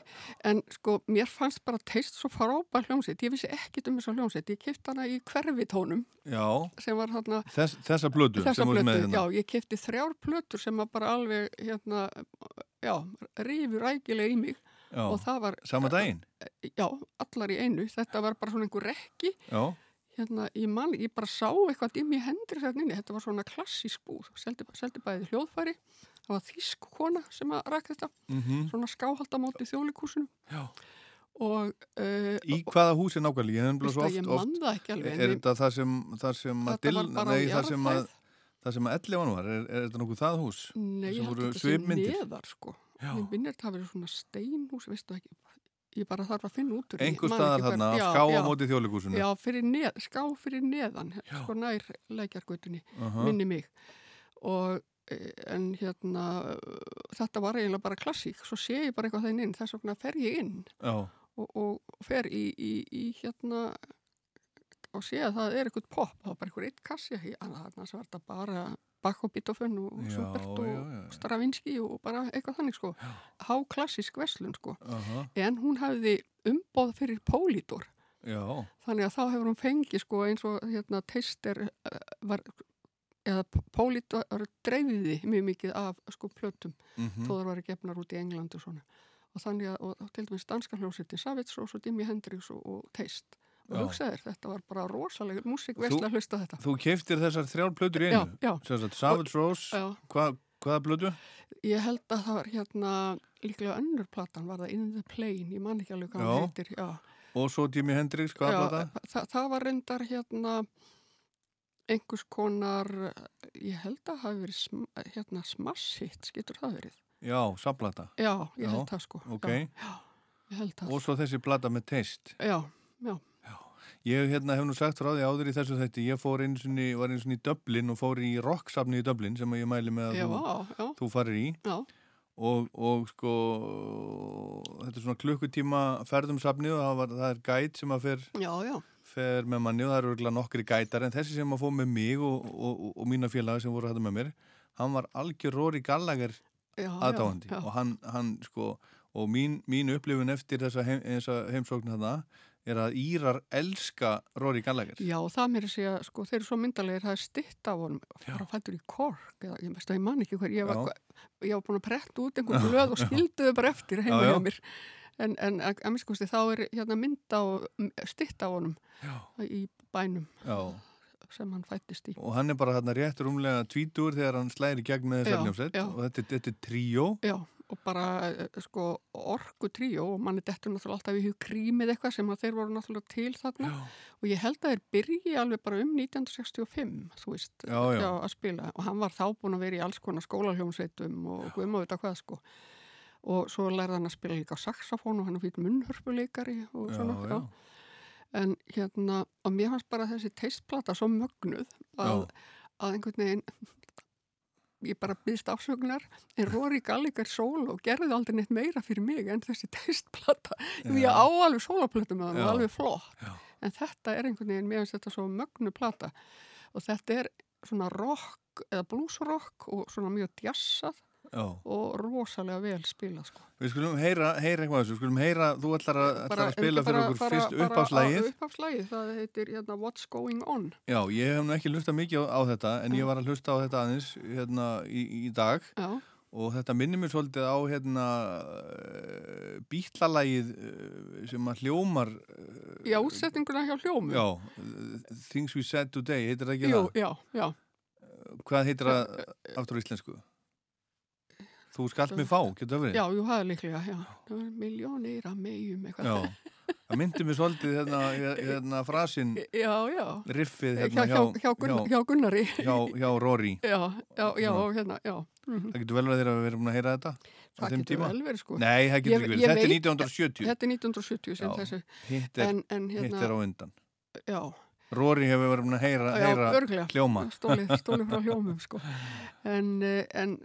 En sko, mér fannst bara teist svo frábær hljómsveit. Ég vissi ekkit um þessa hljómsveit. Ég kipti hana í hverfitónum Já, sem var þarna... Þess, þessa plötu Þessa með hérna. já, ég kipti þrjár plötur sem var bara alveg, hérna, já, rífur rækilega í mig. Já, Og það var... sama daginn? Já, allar í einu. Þetta var bara svona einhver rekki. Já, Hérna, ég man, ég bara sá eitthvað Dimi Hendrix hérna inni. Þetta var svona klassísk búð. Seldi, seldi bæði hljóðfæri. Það var þýsk kona sem að ræk þetta. Mhm. Svona skáhaldamóti þjólikúsinu. Já. Og... Uh, Í hvaða húsi nákvæmlega? Ég oft, að ég man það ekki alveg, Er þetta það sem, það sem að á nei, það sem að það sem að Ellefan var, er, er þetta nokkuð það hús? Nei, ég sem að þetta svipmyndir? neðar sko. Mér minnir þetta hafi verið svona steinhús, veistu ekki. Ég bara þarf að finna út úr. Einhver staðar þarna, Já, ská á já. móti Þjóðleikhúsinu. Já, fyrir neð, ská fyrir neðan, sko nær lækjargötunni, Aha. minni mig. Og eh, en hérna, þetta var eiginlega bara klassík, svo sé ég bara eitthvað þenn inn, þess vegna fer ég inn Já, og, og fer í, í, í hérna og sé að það er eitthvað pop, það var bara eitthvað eitt kassi, annars var þetta bara Bach og Beethoven og Schubert og. Stravinsky og bara eitthvað þannig sko. Há klassísk veslun sko. Aha. en hún hafði umboð fyrir já, þannig að þá hefur hún fengið sko eins og hérna teister var eða Polydor dreifði mjög mikið af sko plötum Mhm. þó þar var gefnar út í England og svona. Og þannig að, og, til dæmis danska hljómsveitin Savits og svo Jimi Hendrix og, og Teist og Já. hugsaðir, þetta var bara rosalegur músík vesla að hlusta þetta Þú keiftir þessar þrjár plötur í Já, einu? já. Sagt, Savage Rose, Já. hva, hvaða plötu? Ég held að það var hérna líklega önnur platan var það In the Plane, ég man ekki alveg hvað Já. það heitir já. Og svo Jimi Hendrix, hvaða Já, plata? það, það var reyndar hérna einhvers konar ég held að hafi verið sm, hérna smash hit, getur það verið Já, samplata. Já, ég held það sko Ok. já, já, ég held það Og svo þessi plata með teist. Já, já Ég hérna, hef nú sagt frá því áður í þessu þætti, ég fór einu sinni, var einu sinni í Dublin og fór í rocksafni í Dublin sem ég mæli með að Já, þú, já. þú farir í. Já. Og, og sko, þetta er svona klukkutíma ferðum safnið og það, var, það er gæt sem að fer, Já, já, fer með manni og það eru nokkri gætar en þessi sem að fór með mig og, og, og, og mína félaga sem voru hættu með mér, hann var algjör aðdáandi já, já. og hann, hann sko, og mín, mín upplifun eftir þessa, heim, þessa heimsókn þarna er að Írar elska Rory Gallagher. Já, það mér að segja, sko, þeir eru svo myndalegir, það er stitt af honum, bara fættur í kork, eða ég veist að ég man ekki hver, ég var, ég var búin að pretta út einhvern blöð og skilduðu bara eftir heima Já, já. hjá mér. En, en að, að miskusti, þá er hérna mynd á, stitt af honum Já. í bænum Já. sem hann fættist í. Og hann er bara hérna rétt rúmlega tvítur þegar hann slæðir í gegn með hljómsveit já. og þetta, er- þetta er tríó. Já, og bara, eh, sko, orku tríó og manni dettur náttúrulega alltaf í hug krímið eitthvað sem þeir voru náttúrulega til þarna já. og ég held að þeir byrji alveg bara um 1965, þú veist, Já, já. að spila og hann var þá búin að vera í alls konar skólaljómsveitum og guðum að vita hvað, sko og svo lærði hann að spila líka á saxofón og hann fyrir munnhörpuleikari og svona, já. En hérna, og mér fannst bara þessi teistplata svo mögnuð að, að einhvern veginn ég bara byggst afsögnar en Rory Gallagher solo gerði aldrei neitt meira fyrir mig en þessi teistplata Jú, ég á alveg soloplötu með hann og Já. alveg flott en þetta er einhvern veginn, finnst þetta svo mögnu plata. Og þetta er svona rock eða bluesrock og svona mjög djassað Já. og rosalega vel spilað sko. Við skulum heyra, heyra eitthvað þessu, við skulum heyra, þú ætlar að, ætlar að spila fyrir okkur fyrst bara uppáfslægið. uppáfslægið, það heitir hérna, What's Going On Já, ég hef nú ekki hlustað mikið á, á þetta, en ég var að hlusta á þetta aðeins hérna í, í dag Já. og þetta minnir mér svolítið á hérna bítlalægið sem að hljómar, Já, útsetninguna hjá hljómum já, Things We Said Today, heitir það ekki það? já, já Hvað heitir það aftur á íslensku? Þú skalt mig fá, getur það verið? Já, jú, það er líklega, já. Miljónir að megjum eitthvað. Já, það myndi mér svolítið hérna, hérna frasin Já, já. riffið hjá, hérna hjá, hjá, Gunn, hjá Gunnari. hjá, hjá Rory. Já, já, já, Svona. hérna, já. Mhm. Það getur vel verið að við erum búin að heyra þetta Það getur tíma? vel verið, sko. Nei, það getur ekki verið, þetta er veit- 1970 Þetta er 1970 sem Já, þessu. Hitt er, En- en hérna- hitt er á undan. Já, Rory hefur verið að heyra, já, heyra örugglega. hljóma. Stólið, stólið frá hljómum, sko. En, eh, en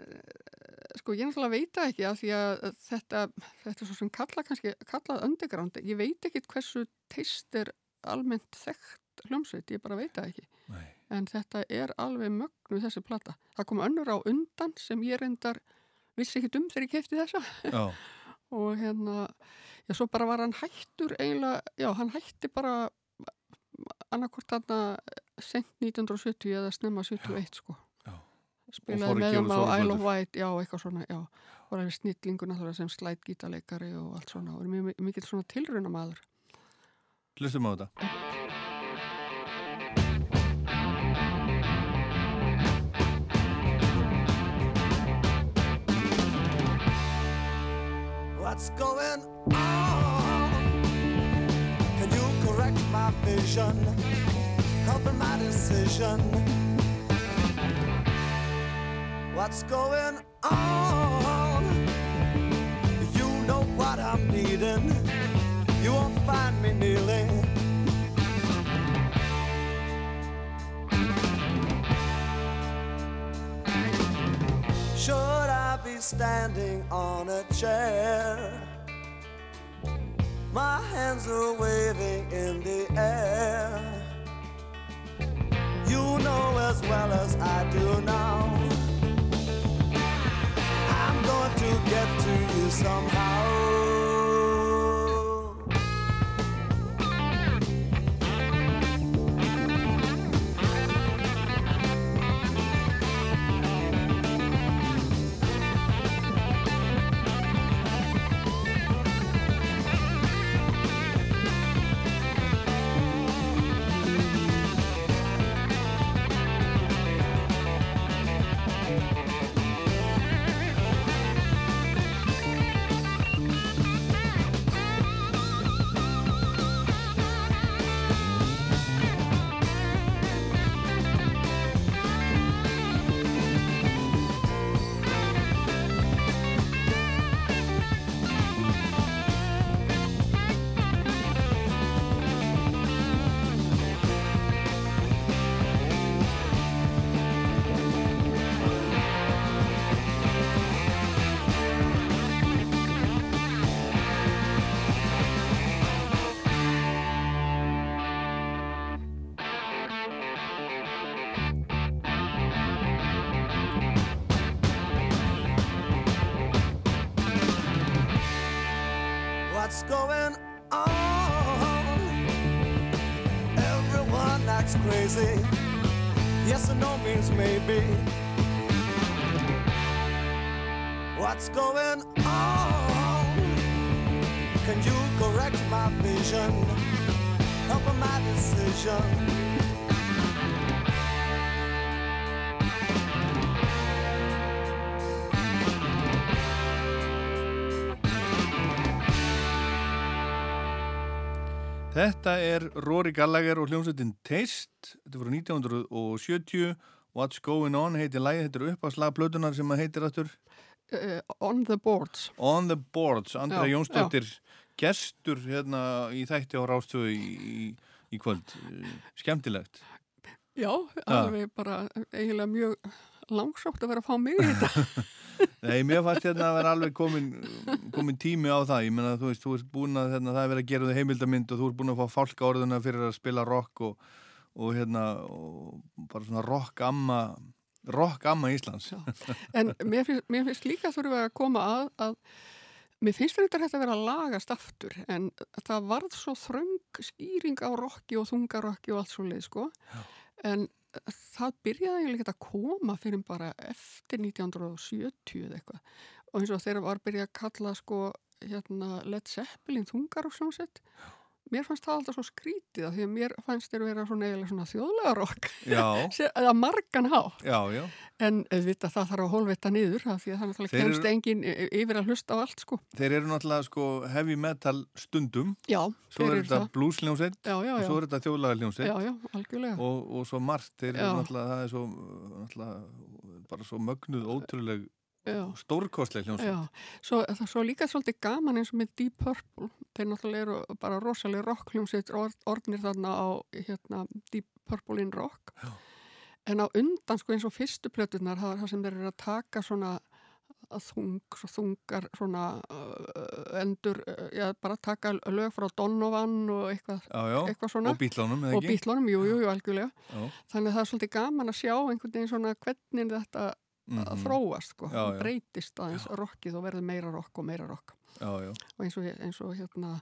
sko, ég náttúrulega veit það ekki að því að þetta, þetta er svo sem kalla kannski, kallað underground, ég veit ekki hversu teist er almennt þekkt hljómsveit, ég bara veit það ekki Nei. en þetta er alveg mögnu þessi plata. Það kom önnur á undan sem ég reyndar vissi ekki um þegar ég kefti þessa Já. og hérna já, svo bara var hann hættur eiginlega, já, hann hætti bara annarkvort þarna sent 1970 eða snemma 71 sko Og spilaði með úr á Isle of Wight já, eitthvað svona, já og alveg snillingur náttúrulega sem slæt gítarleikari og allt svona, og er mjög mikill svona tilrauna maður Hlustum á þetta What's going on? Can you correct my vision? Helping my decision. What's going on? You know what I'm needing. You won't find me kneeling. Should I be standing on a chair? My hands are waving in the air. You know as well as I do now. To get to you somehow. Þetta er Rory Gallagher og hljómsveitin Taste, þetta voru 1970 What's Going On heitir lægi, þetta er upp að slag plötunar sem að heitir aftur. Uh, On the Boards. On the Boards, Andra Jónsdóttir gestur hérna í þætti á Rástöðu í, í, í kvöld. Skemmtilegt. Já, alveg bara eiginlega mjög langsótt að vera að fá mig í þetta. Nei, mér fannst hérna að vera alveg komin, komin tími á það, ég menna þú veist, þú ert búin að hérna, það er verið að gera þau heimildamind og þú ert búin að fá fálka orðuna fyrir að spila rock og, og hérna og bara svona rock amma rock amma Íslands. En mér finnst, mér finnst líka við að koma að, að mér finnst þetta að vera að lagast aftur en það varð svo þröng skýring á rocki og þungarocki og allt svo leið sko en það byrjaði ekki að koma fyrir bara eftir 1970 eða eitthvað. Og eins og þeirra var byrjað að kalla sko hérna Led Zeppelin þungar og svona sett mér fannst það alltaf svo skrítið að því að mér fannst þeir vera svona eiginlega svona þjóðlega rock Já. eða margan hátt. Já, já. En auðvitað það þarf að hólvita niður af því að það náttúrulega kemst engin yfir að hlusta á allt sko. Þeir eru náttúrulega sko heavy metal stundum. Já, Svo er þetta það. bluesljónsett og svo er þetta algjörlega. og, og svo margt, þeir eru náttúrulega það er svo, náttúrulega, bara svo mögnuð ótrúleg Já. stórkostleg hljónsett Já, svo, er svo líka svolítið gaman eins og með Deep Purple. Þeir náttúrulega eru bara rosalega rockljómsveit or, orðnir þarna á hérna, Deep Purple in Rock. Já. en á undan sko eins og fyrstu plötunar það það sem þeir eru að taka svona þung, svo þungar svona uh, endur, uh, já, bara taka lög frá Donovan og eitthvað, Já, já, eitthvað svona. Og Beatlunum, eða og? Beatlunum, jú, jú, jú, algjörlega. Þannig að það er svolítið gaman að sjá einhvern veginn svona hvernig þetta mm Mhm. þróast sko, Já, já. breytist aðeins rockið og verður meira rock og meira rock Já, já og eins og, eins og hérna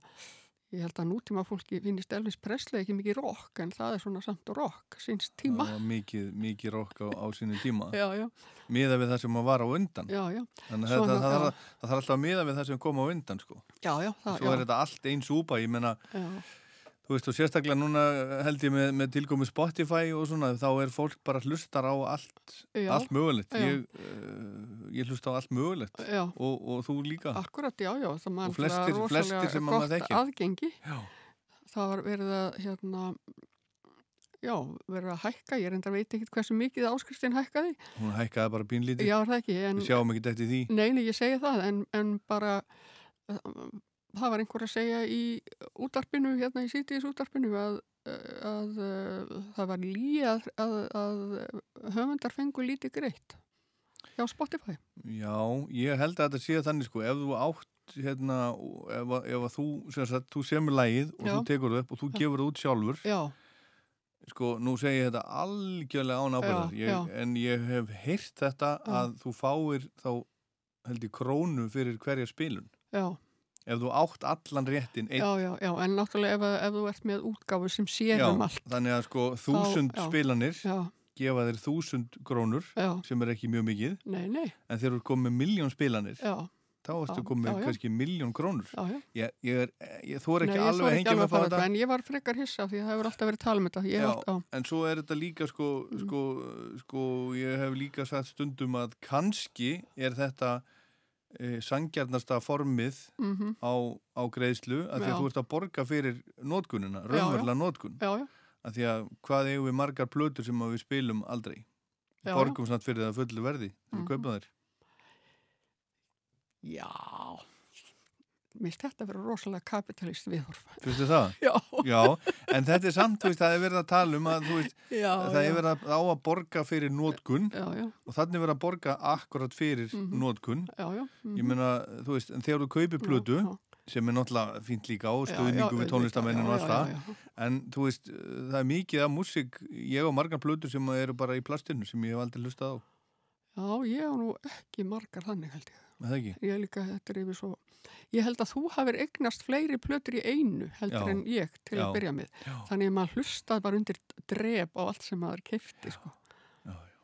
ég held að nútíma fólki finnist Elvis Presley ekki mikið rock en það er svona samt rock síns tíma var mikið, mikið rock á, á sínu tíma Já, já. Miða við það sem maður var á undan Já, já. Þannig að það, já. þarf, alltaf að miða við það sem kom á undan sko. Já, já, það- Svo er já. þetta allt eins úpa Ég menna, Já. Þú veist og sérstaklega núna held ég með, með tilkomi Spotify og svona þá er fólk bara hlustar á allt Já. allt mögulegt. Ég, uh, ég hlusta á allt mögulegt. Og, og þú líka. Akkurat, já, já, Og flestir- flestir sem að maður gott þekkir. aðgengi. Já. það var verið að hérna já, verið að hækka. Ég reyndar veit ekki hversu mikið áskriftin hækkaði. Hún hækkaði bara pínlítið. Já, það ekki en, Við sjáum ekki eftir því. Nei, nei, ég segi það en, en bara það var einhver að segja í útarpinu, hérna í sítiðis útarpinu að, að, að það var lí að, að, höfundar fengu lítið greitt hjá Spotify Já, ég held að þetta sé þannig sko ef þú átt hérna ef, ef þú, sem sagt, þú semur lægið og Já. þú tekur það upp og þú gefur það út sjálfur Já. sko, nú segi ég þetta algjörlega án ábyrðar en ég hef heyrt þetta Já. að þú fáir þá held ég krónu fyrir hverja spilun Já. Ef þú átt allan réttin einn Já, já, já, en náttúrulega ef, ef þú ert með útgáfu sem sér um allt þannig að sko þúsund já. spilanir Já. gefa þér þúsund krónur Já. sem er ekki mjög mikið Nei, nei. en þegar þú er komið með miljón spilanir Já. þá ertu Já, komið já, já. kannski miljón krónur Já, já. ég, ég, er, ég þú er ekki Nei, alveg að hengja mig að fara þetta En ég var frekar hissa því það hefur alltaf verið tala um þetta Ég Já, já. en svo er þetta líka sko, Mm. sko, sko ég hef líka sagt stundum að kannski er þetta sangjarnasta formið Mhm. á, á greiðslu að því Já. að þú ert að borga fyrir já. raunverulega nótkun Já, já. að því að hvað eigum við margar plötur sem við spilum aldrei Já, borgum samt fyrir það fullu verði við Mhm. kaupum þær Já, minnst þetta verið rosalega kapitalist viðhorf. Fyrstu það? Já. en þetta er samt, þú veist, það er verið að tala um að, þú veist, Já, það já. er verið að, á að borga fyrir nótkun Já, já. og þannig er verið að borga akkurat fyrir mm Mhm. nótkun. Já, já. Ég meina, þú veist, en þegar þú kaupir plötu, sem er náttúrulega fínt líka á Já, stuðningu já, við tónlistamennin og já, allt já, það, já, já. en þú veist, það er mikið af músík, ég á margar plötur sem eru bara í plastinu sem ég hef aldrei hlustað á. Já, ég á nú ekki margar þannig held ég. Það ekki? Ég líka, þetta er yfir svo... Ég held að þú hafir eignast fleiri plötur í einu heldur Já. en ég til Já. að byrja með. Já. Þannig að maður hlustaði bara undir drep á allt sem maður kefti, sko.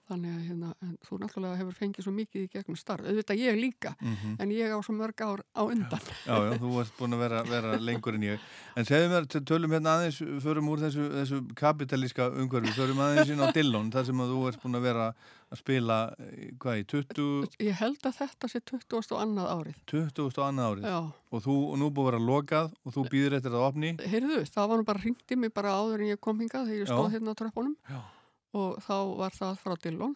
Þannig að hérna, þú náttúrulega hefur fengið svo mikið í gegnum starf. Auðvitað ég líka, Mhm. en ég á svo mörg ár á undan. Já, já, þú varst búin að vera, vera lengur en ég. En segðu mér, t- tölum hérna aðeins, förum úr þessu, þessu kapitalíska umhverfi, förum aðeins inn á Dillon, þar sem að þú ert búin að vera að spila, eh, hvað, í 20, Ég held að þetta sé 20. og annað árið. 20 og annað árið. Já. Og þú, og nú búið að vera lokað og þú býður eftir það opni. Heyrðu, það var nú bara hringt í mig bara áður en ég kom hingað þegar ég stóð hérna á tröppunum Já. Og þá var það frá Dillon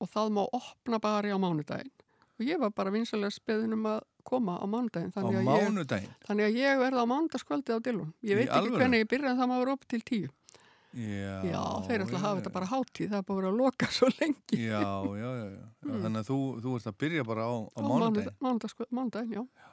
og það má opna bara á mánudaginn og ég var bara vinsalega speðin um að koma á mánudaginn þannig að, mánudaginn? ég, þannig að ég verði á mánudaskvöldið á Dillon ég veit ekki hvernig ég byrja en það má vera upp til tíu Já, Já, þeir ætla að hafa þetta bara hátíð, það er bara vera að loka svo lengi. Já, já, já, já. Mm. Þannig að þú, þú ert að byrja bara á, á Á mánudaginn. mánudag- mánudag- Mánudaginn, já. Já,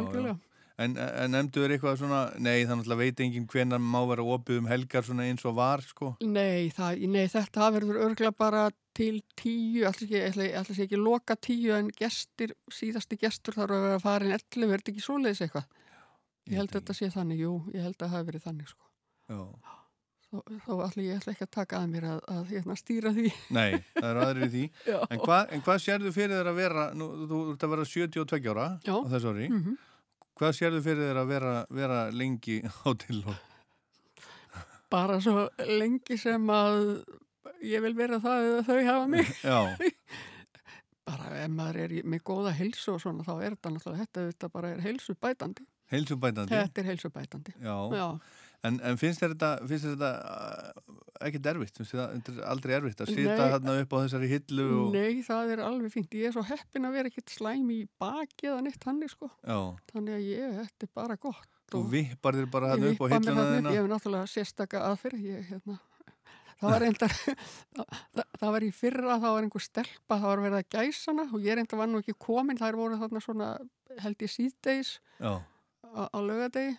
Algjörlega. En, en nefndu þér eitthvað svona, nei þannig að veit enginn hvenar má vera opið um helgar svona eins og var, sko. Nei, það, nei, þetta verður örgla bara til tíu, alltaf ekki, sé ekki loka tíu en gestir, síðasti gestur þarf að vera að fara inn 11, er þetta ekki svoleiðis eitthvað? Ég held að þetta sé þannig, jú, ég held að það hafi verið þannig, sko. Já. Þó ætla ég ætla ekki að taka að mér að, að hérna, stýra því. Nei, það er aðrið því. En, hva, en hvað sérðu fyrir þér að vera, nú, þú ert að vera 72 ára á þessu ári. Mhm. Hvað sérðu fyrir þér að vera, vera lengi á tilhóð? Bara svo lengi sem að ég vil vera það eða þau hafa mig. Já. bara ef maður er með góða heilsu og svona þá er þetta náttúrulega, þetta, þetta bara er heilsu bætandi. Heilsubætandi? Þetta er heilsubætandi. Já. Já. En, en finnst þér þetta, þetta uh, ekkert erfitt? Finnst þér þetta aldrei erfitt að sita þarna upp á þessari hillu og... Nei, það er alveg fínt. Ég er svo heppin að vera ekkert slæm í baki eða neitt hannig, sko. Já. Þannig að ég, þetta er bara gott. Þú vippar þér bara þarna upp á hilluna þína? Ég hef náttúrulega sérstaka aðferð. Ég, hérna, það var reyndar, það, það, var í fyrra, það var einhver stelpa, það var verið að gæsana og ég reyndar var nú ekki komin, þær voru þarna svona, held ég síðdeis Já. á, á laugadegi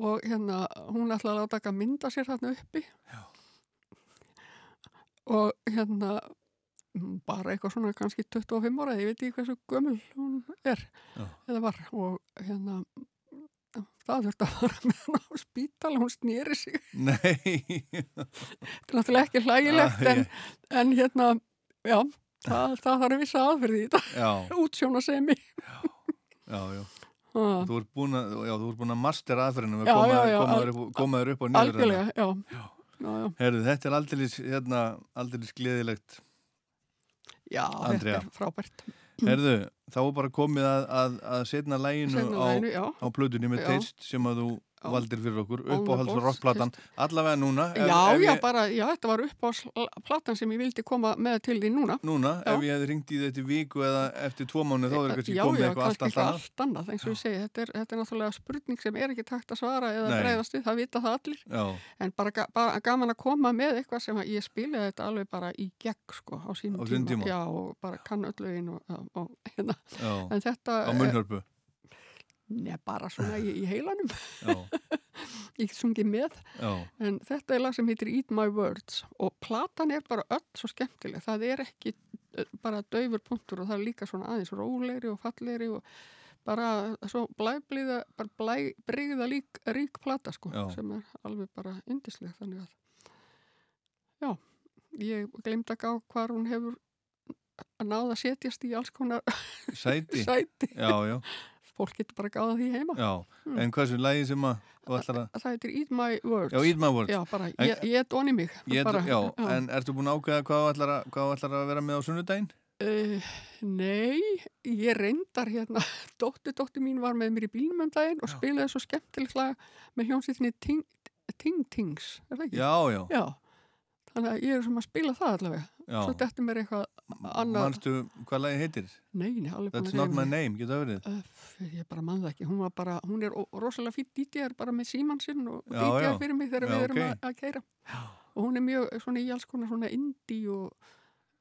og hérna, hún ætlaði að að mynda sér þarna uppi Já. og hérna bara eitthvað svona kannski 25 ára, ég veit ekki hversu gömul hún er Já. eða var og hérna það þurfti að fara með hann á spítala hún snýri sig þetta er náttúrulega ekki hlægilegt Ah, en, en hérna já, það, það þarf vissa aðferði í Já. þetta útsjóna semi Já, já. Ah. Þú ert búin að, að master aðferðinu að Já, koma, þér upp, og niður. algjörlega, já, já, já. Herðu, þetta er aldeilis, hérna, gleðilegt. Já, Andrea. þetta er frábært. Herðu, þá er bara komið að, að, að setna læginu á, á plötunni með teist sem að þú valdir fyrir okkur, On the uppáhalds Box, rockplatan, allavega núna. ef- Já, ef já, ég- bara, já, þetta var upp á platan sem ég vildi koma með til því núna. Núna, Já. ef ég hefði ringt í þetta viku eða eftir tvo mánu þá er kannski já, komið já, eitthvað allt, kannski allt annað. allt annað, eins og ég segi, þetta er, þetta er náttúrulega spurning sem er ekki takt að svara eða breyðast við, það vita það allir. Já. En bara, bara gaman að koma með eitthvað sem ég spilaði þetta alveg bara í gegn, sko, á sínum sínum tíma. Já, og bara kann öll lögin og, og, hérna. Já. En þetta... Á munnhörpu. Nei, bara svona í, í heilanum. Ég get sungið með. Já. En þetta er lag sem heitir Eat My Words og platan er bara öll svo skemmtileg. Það er ekki bara döfur punktur og það er líka svona aðeins rólegri og fallegri og bara svo blæbliða, bara blæ, breyða lík, rík plata sko Já. sem er alveg bara yndisleg þannig að já, ég glemt að gá hvar hún hefur að náða að setjast í alls konar Sæti. sæti. Já, já. Fólk getur bara gáða því heima. Já, Mm. en hvað sem lægi sem að. Það heitir Eat My Words. Já, Eat My Words. Já, bara, ég, ég doni mig. Ég, bara, já, en ertu búin að ákveða hvað ætlar að, hvað ætlar að vera með á sunnudaginn? Uh, nei, ég reyndar hérna, dóttu, dóttu mín var með mér í bílnum um daginn og spilaði svo skemmtileg lag með hljómsýttinni Ting Tings, er það ekki? Já, já. Já, þannig að ég er sem að spila það allavega. Já. Svo dettur mér eitthvað annað. Manstu hvað lagi heitir? Nei, nei, alveg That's not my name, getur það verið? Ég bara mann það ekki, hún var bara, hún er rosalega fýtt DJ-ar bara með símann sinn og Já, DJ-ar já. fyrir mig þegar Já, við erum ok. að, að keira. Og hún er mjög svona í alls konar svona indie og,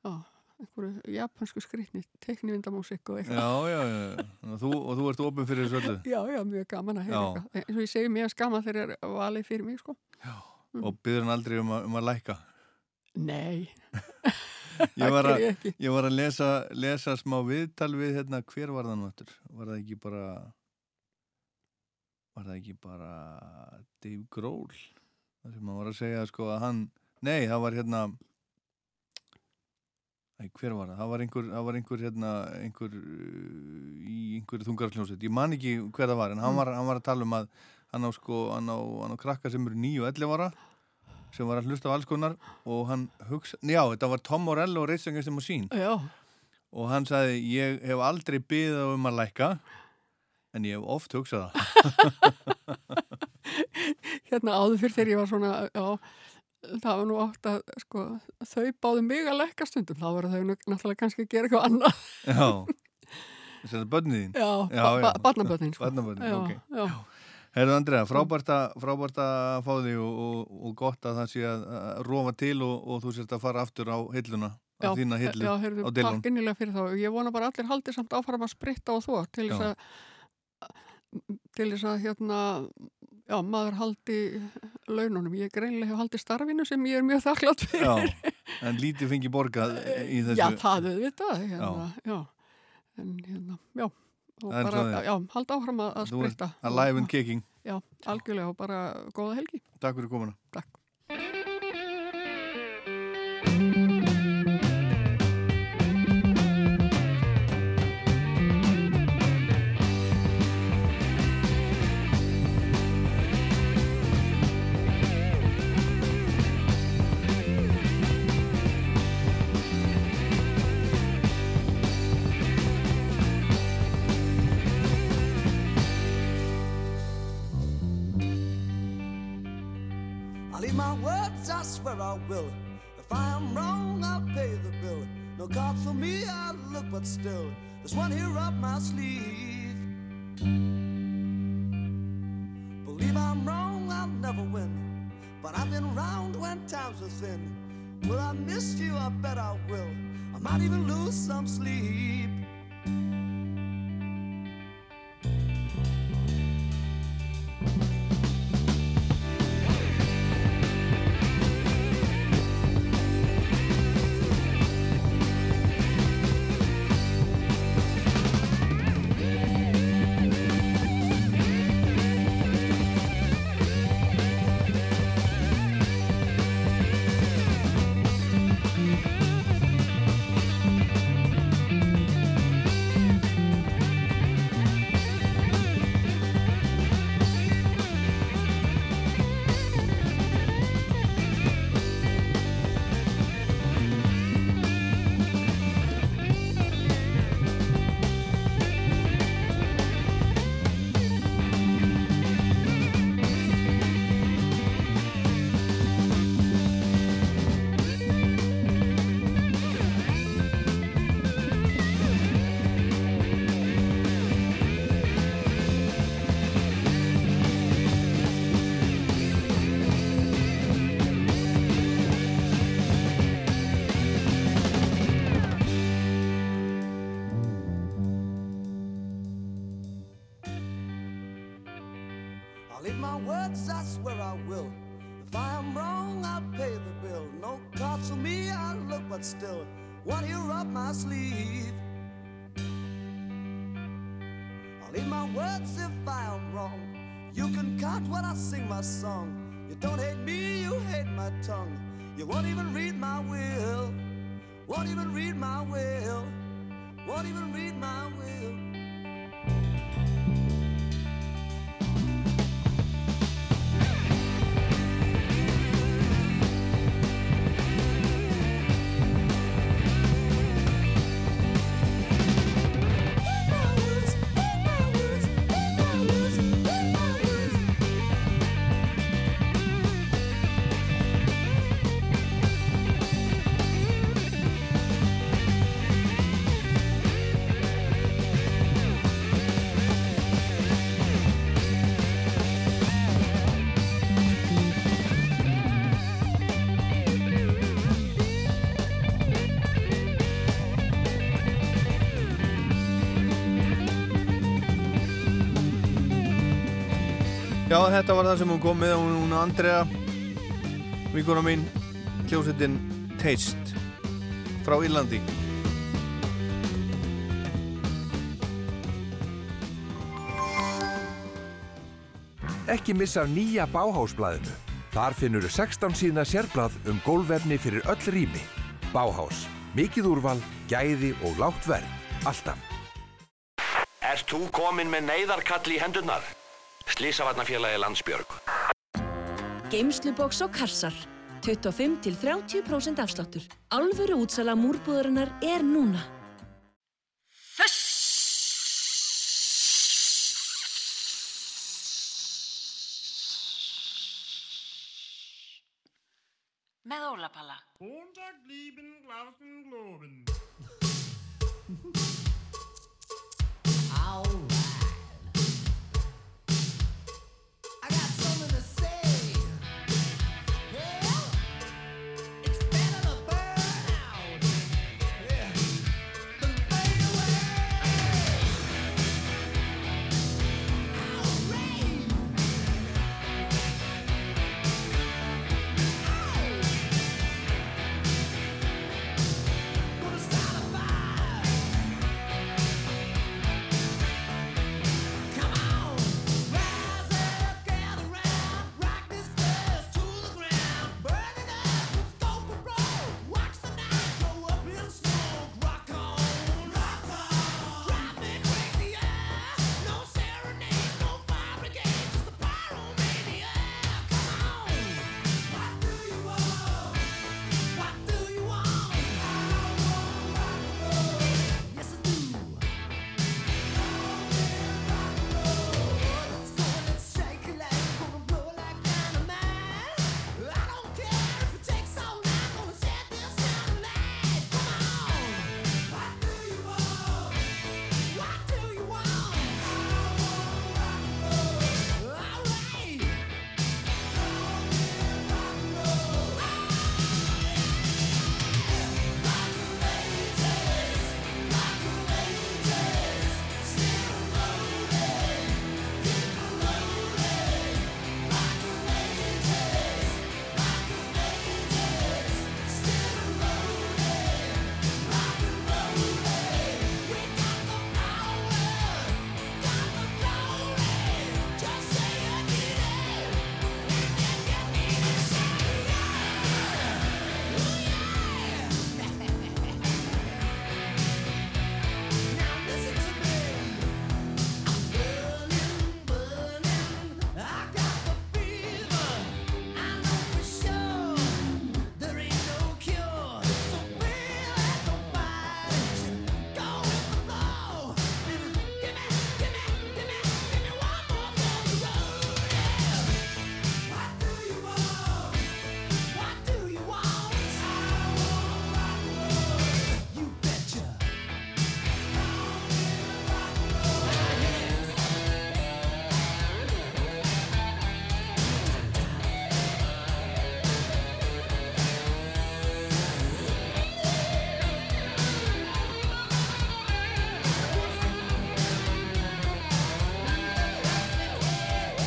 já, einhverju japansku skrýtni, teknivindamúsik og eitthvað. Já, já, já. Þú, og þú ert opinn fyrir þessu öllu? Já, já, mjög gaman að heyra Já. eitthvað. Eins og ég segi, mjög gaman þegar er valið fyrir mig, sko. Og byður hann aldrei um að, um að lækka? Nei. Ég var, að, ég var að lesa, lesa smá viðtal við hérna, hver var það eftir? Var það ekki bara var það ekki bara Dave Grohl það sem hann var að segja sko að hann nei, það var hérna Æ, hver var það? Það var einhver, það var einhver hérna, einhver í einhverju þungarfljónsett, ég man ekki hver það var en hann Mm. var, hann var að tala um að hann á sko, hann á, hann á krakka sem eru 9 og 11 ára sem var að hlusta á alls konar og hann hugsa, já, þetta var Tom Morello og Against the Machine Já. og hann sagði, ég hef aldrei byggðið um að lækka en ég hef oft hugsað það Hérna áður fyrir þegar ég var svona, já, það var nú oft að, sko, þau báðu mig að lekka stundum, þá voru þau náttúrulega kannski að gera eitthvað annað. Já, þess að börnið þín Já, ba- ba- barnabörnin, sko. Barnabörnin, Já, ok já. Herðu frábært að, frábært að fá því og, og, og gott að það sé að, rofa til og, og þú sért að fara aftur á hilluna, á þína hillu já, á heyrðu, dillun. takk innilega fyrir þá. Ég vona bara allir haldi samt áfram að spritta og þó til þess Já. að til þess að hérna já, maður haldi laununum. Ég greinlega hef haldið starfinu sem ég er mjög þakklátt fyrir. Já, en lítið fengi borgað í þessu. Já, það auðvitað, hérna, já. En hérna, já, og En bara, já, halda áfram að, að spritta. alive and kicking. Já, algjörlega og bara góða helgi. Takk fyrir komuna. Takk. I swear I will. If I am wrong, I'll pay the bill. No cards for me, I look, but still, there's one here up my sleeve. Believe I'm wrong, I'll never win. But I've been round when times were thin. Will I miss you? I bet I will. I might even lose some sleep. Já, þetta var það sem hún kom með hún, hún Andrea vikuna mín hljómsveitin Taste frá Írlandi Ekki missa af nýja Bauhaus-blaðinu. Þar finnur 16 síðna sérblað um gólvefni fyrir öll rými. Bauhaus. Mikið úrval, gæði og lágt verð. Alltaf. Ert þú komin með neyðarkall í hendunar? Slísavarnafélagi Landsbjörg. Geimsluboks og kassar. 25-30% afsláttur. Alvöru útsala múrbúðarinnar er núna. Með ólapalla. Montag blieben Glauben globen.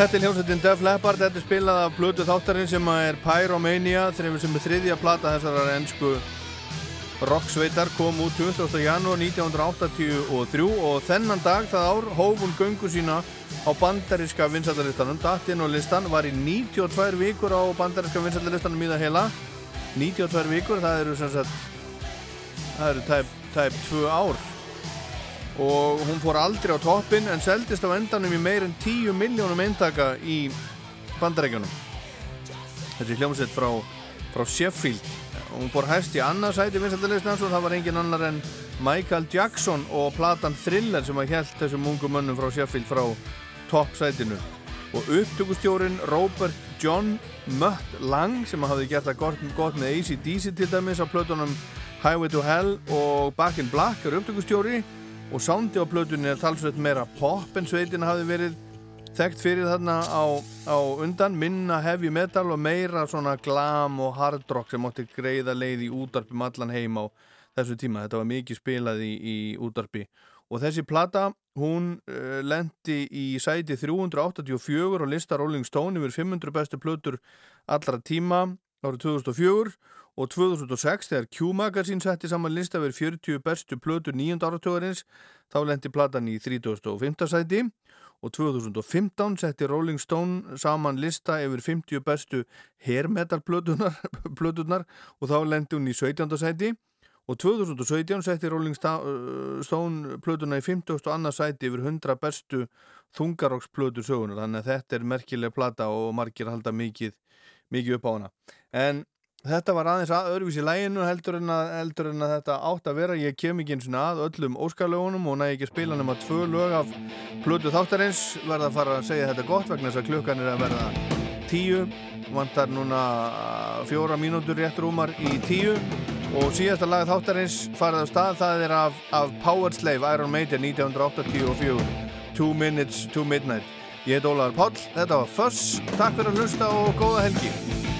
Þetta er hljómsveitin Def Leppard, þetta er spilað af blötu þáttarinn sem er Pyromania, sem er þriðja plata þessarar ennsku rocksveitar kom út 20. janúar 1983 og þennan dag það ár hóf hún göngu sína á bandariska vinsættarlistanum dattinn og listan var í 92 vikur á bandariska vinsættarlistanum í það heila. 92 vikur, það eru sem sagt það eru tæp 2 ár og hún fór aldrei á toppin en seldist á endanum í meir en 10 miljónum eintaka í bandarækjunum þessi hljómsveit frá, frá Sheffield. Hún fór hæst í annarsæti og það var engin annar en Michael Jackson og platan Thriller sem að hjælt þessum ungum mönnum frá Sheffield frá toppsætinu. Og upptökustjórin Robert John Mutt Lang sem hafði gert það gott, gott með ACDC til dæmis á plötunum Highway to Hell og Back in Black er upptökustjóri og sándi á plötunni er talsveit meira pop en sveitin hafi verið þekkt fyrir þarna á, á undan. Minna heavy metal og meira svona glam og hard rock sem átti greiða leið í útarpi allan heim á þessu tíma, þetta var mikið spilað í, í útarpi og þessi plata hún uh, lendi í sæti 384 og lista Rolling Stone yfir 500 bestu plötur allra tíma árið 2004 og 2006 þegar Q-Magazine setti saman lista yfir 40 bestu plötur nýjönda áratögarins þá lendi platan í 3005. sæti og 2015 setti Rolling Stone saman lista yfir 50 bestu hair metal plötunar, plötunar og þá lendi hún í 17. sæti og 2017 setti Rolling Stone plötuna í 50. og annað sæti yfir 100 bestu þungaroksplötur sögunar þannig að þetta er merkileg plata og margir halda mikið, mikið upp á hana en Þetta var aðeins að öðruvís í læginu heldur en að, heldur en að þetta átt að vera. Ég kem ekki eins og að öllum óskarlögunum og næði ekki spila nema tvö lög af Plutu þáttarins. Verða að fara að segja þetta gott vegna þess að klukkan er að verða tíu. Vantar núna fjóra mínútur rétt rúmar í tíu. Og síðasta lag þáttarins farið á stað. Það er af, af Power Slave, Iron Maiden 1984. Two Minutes to Midnight. Ég heit Ólaður Páll. Þetta var Fuss. Takk fyrir að hlusta og góða helgi.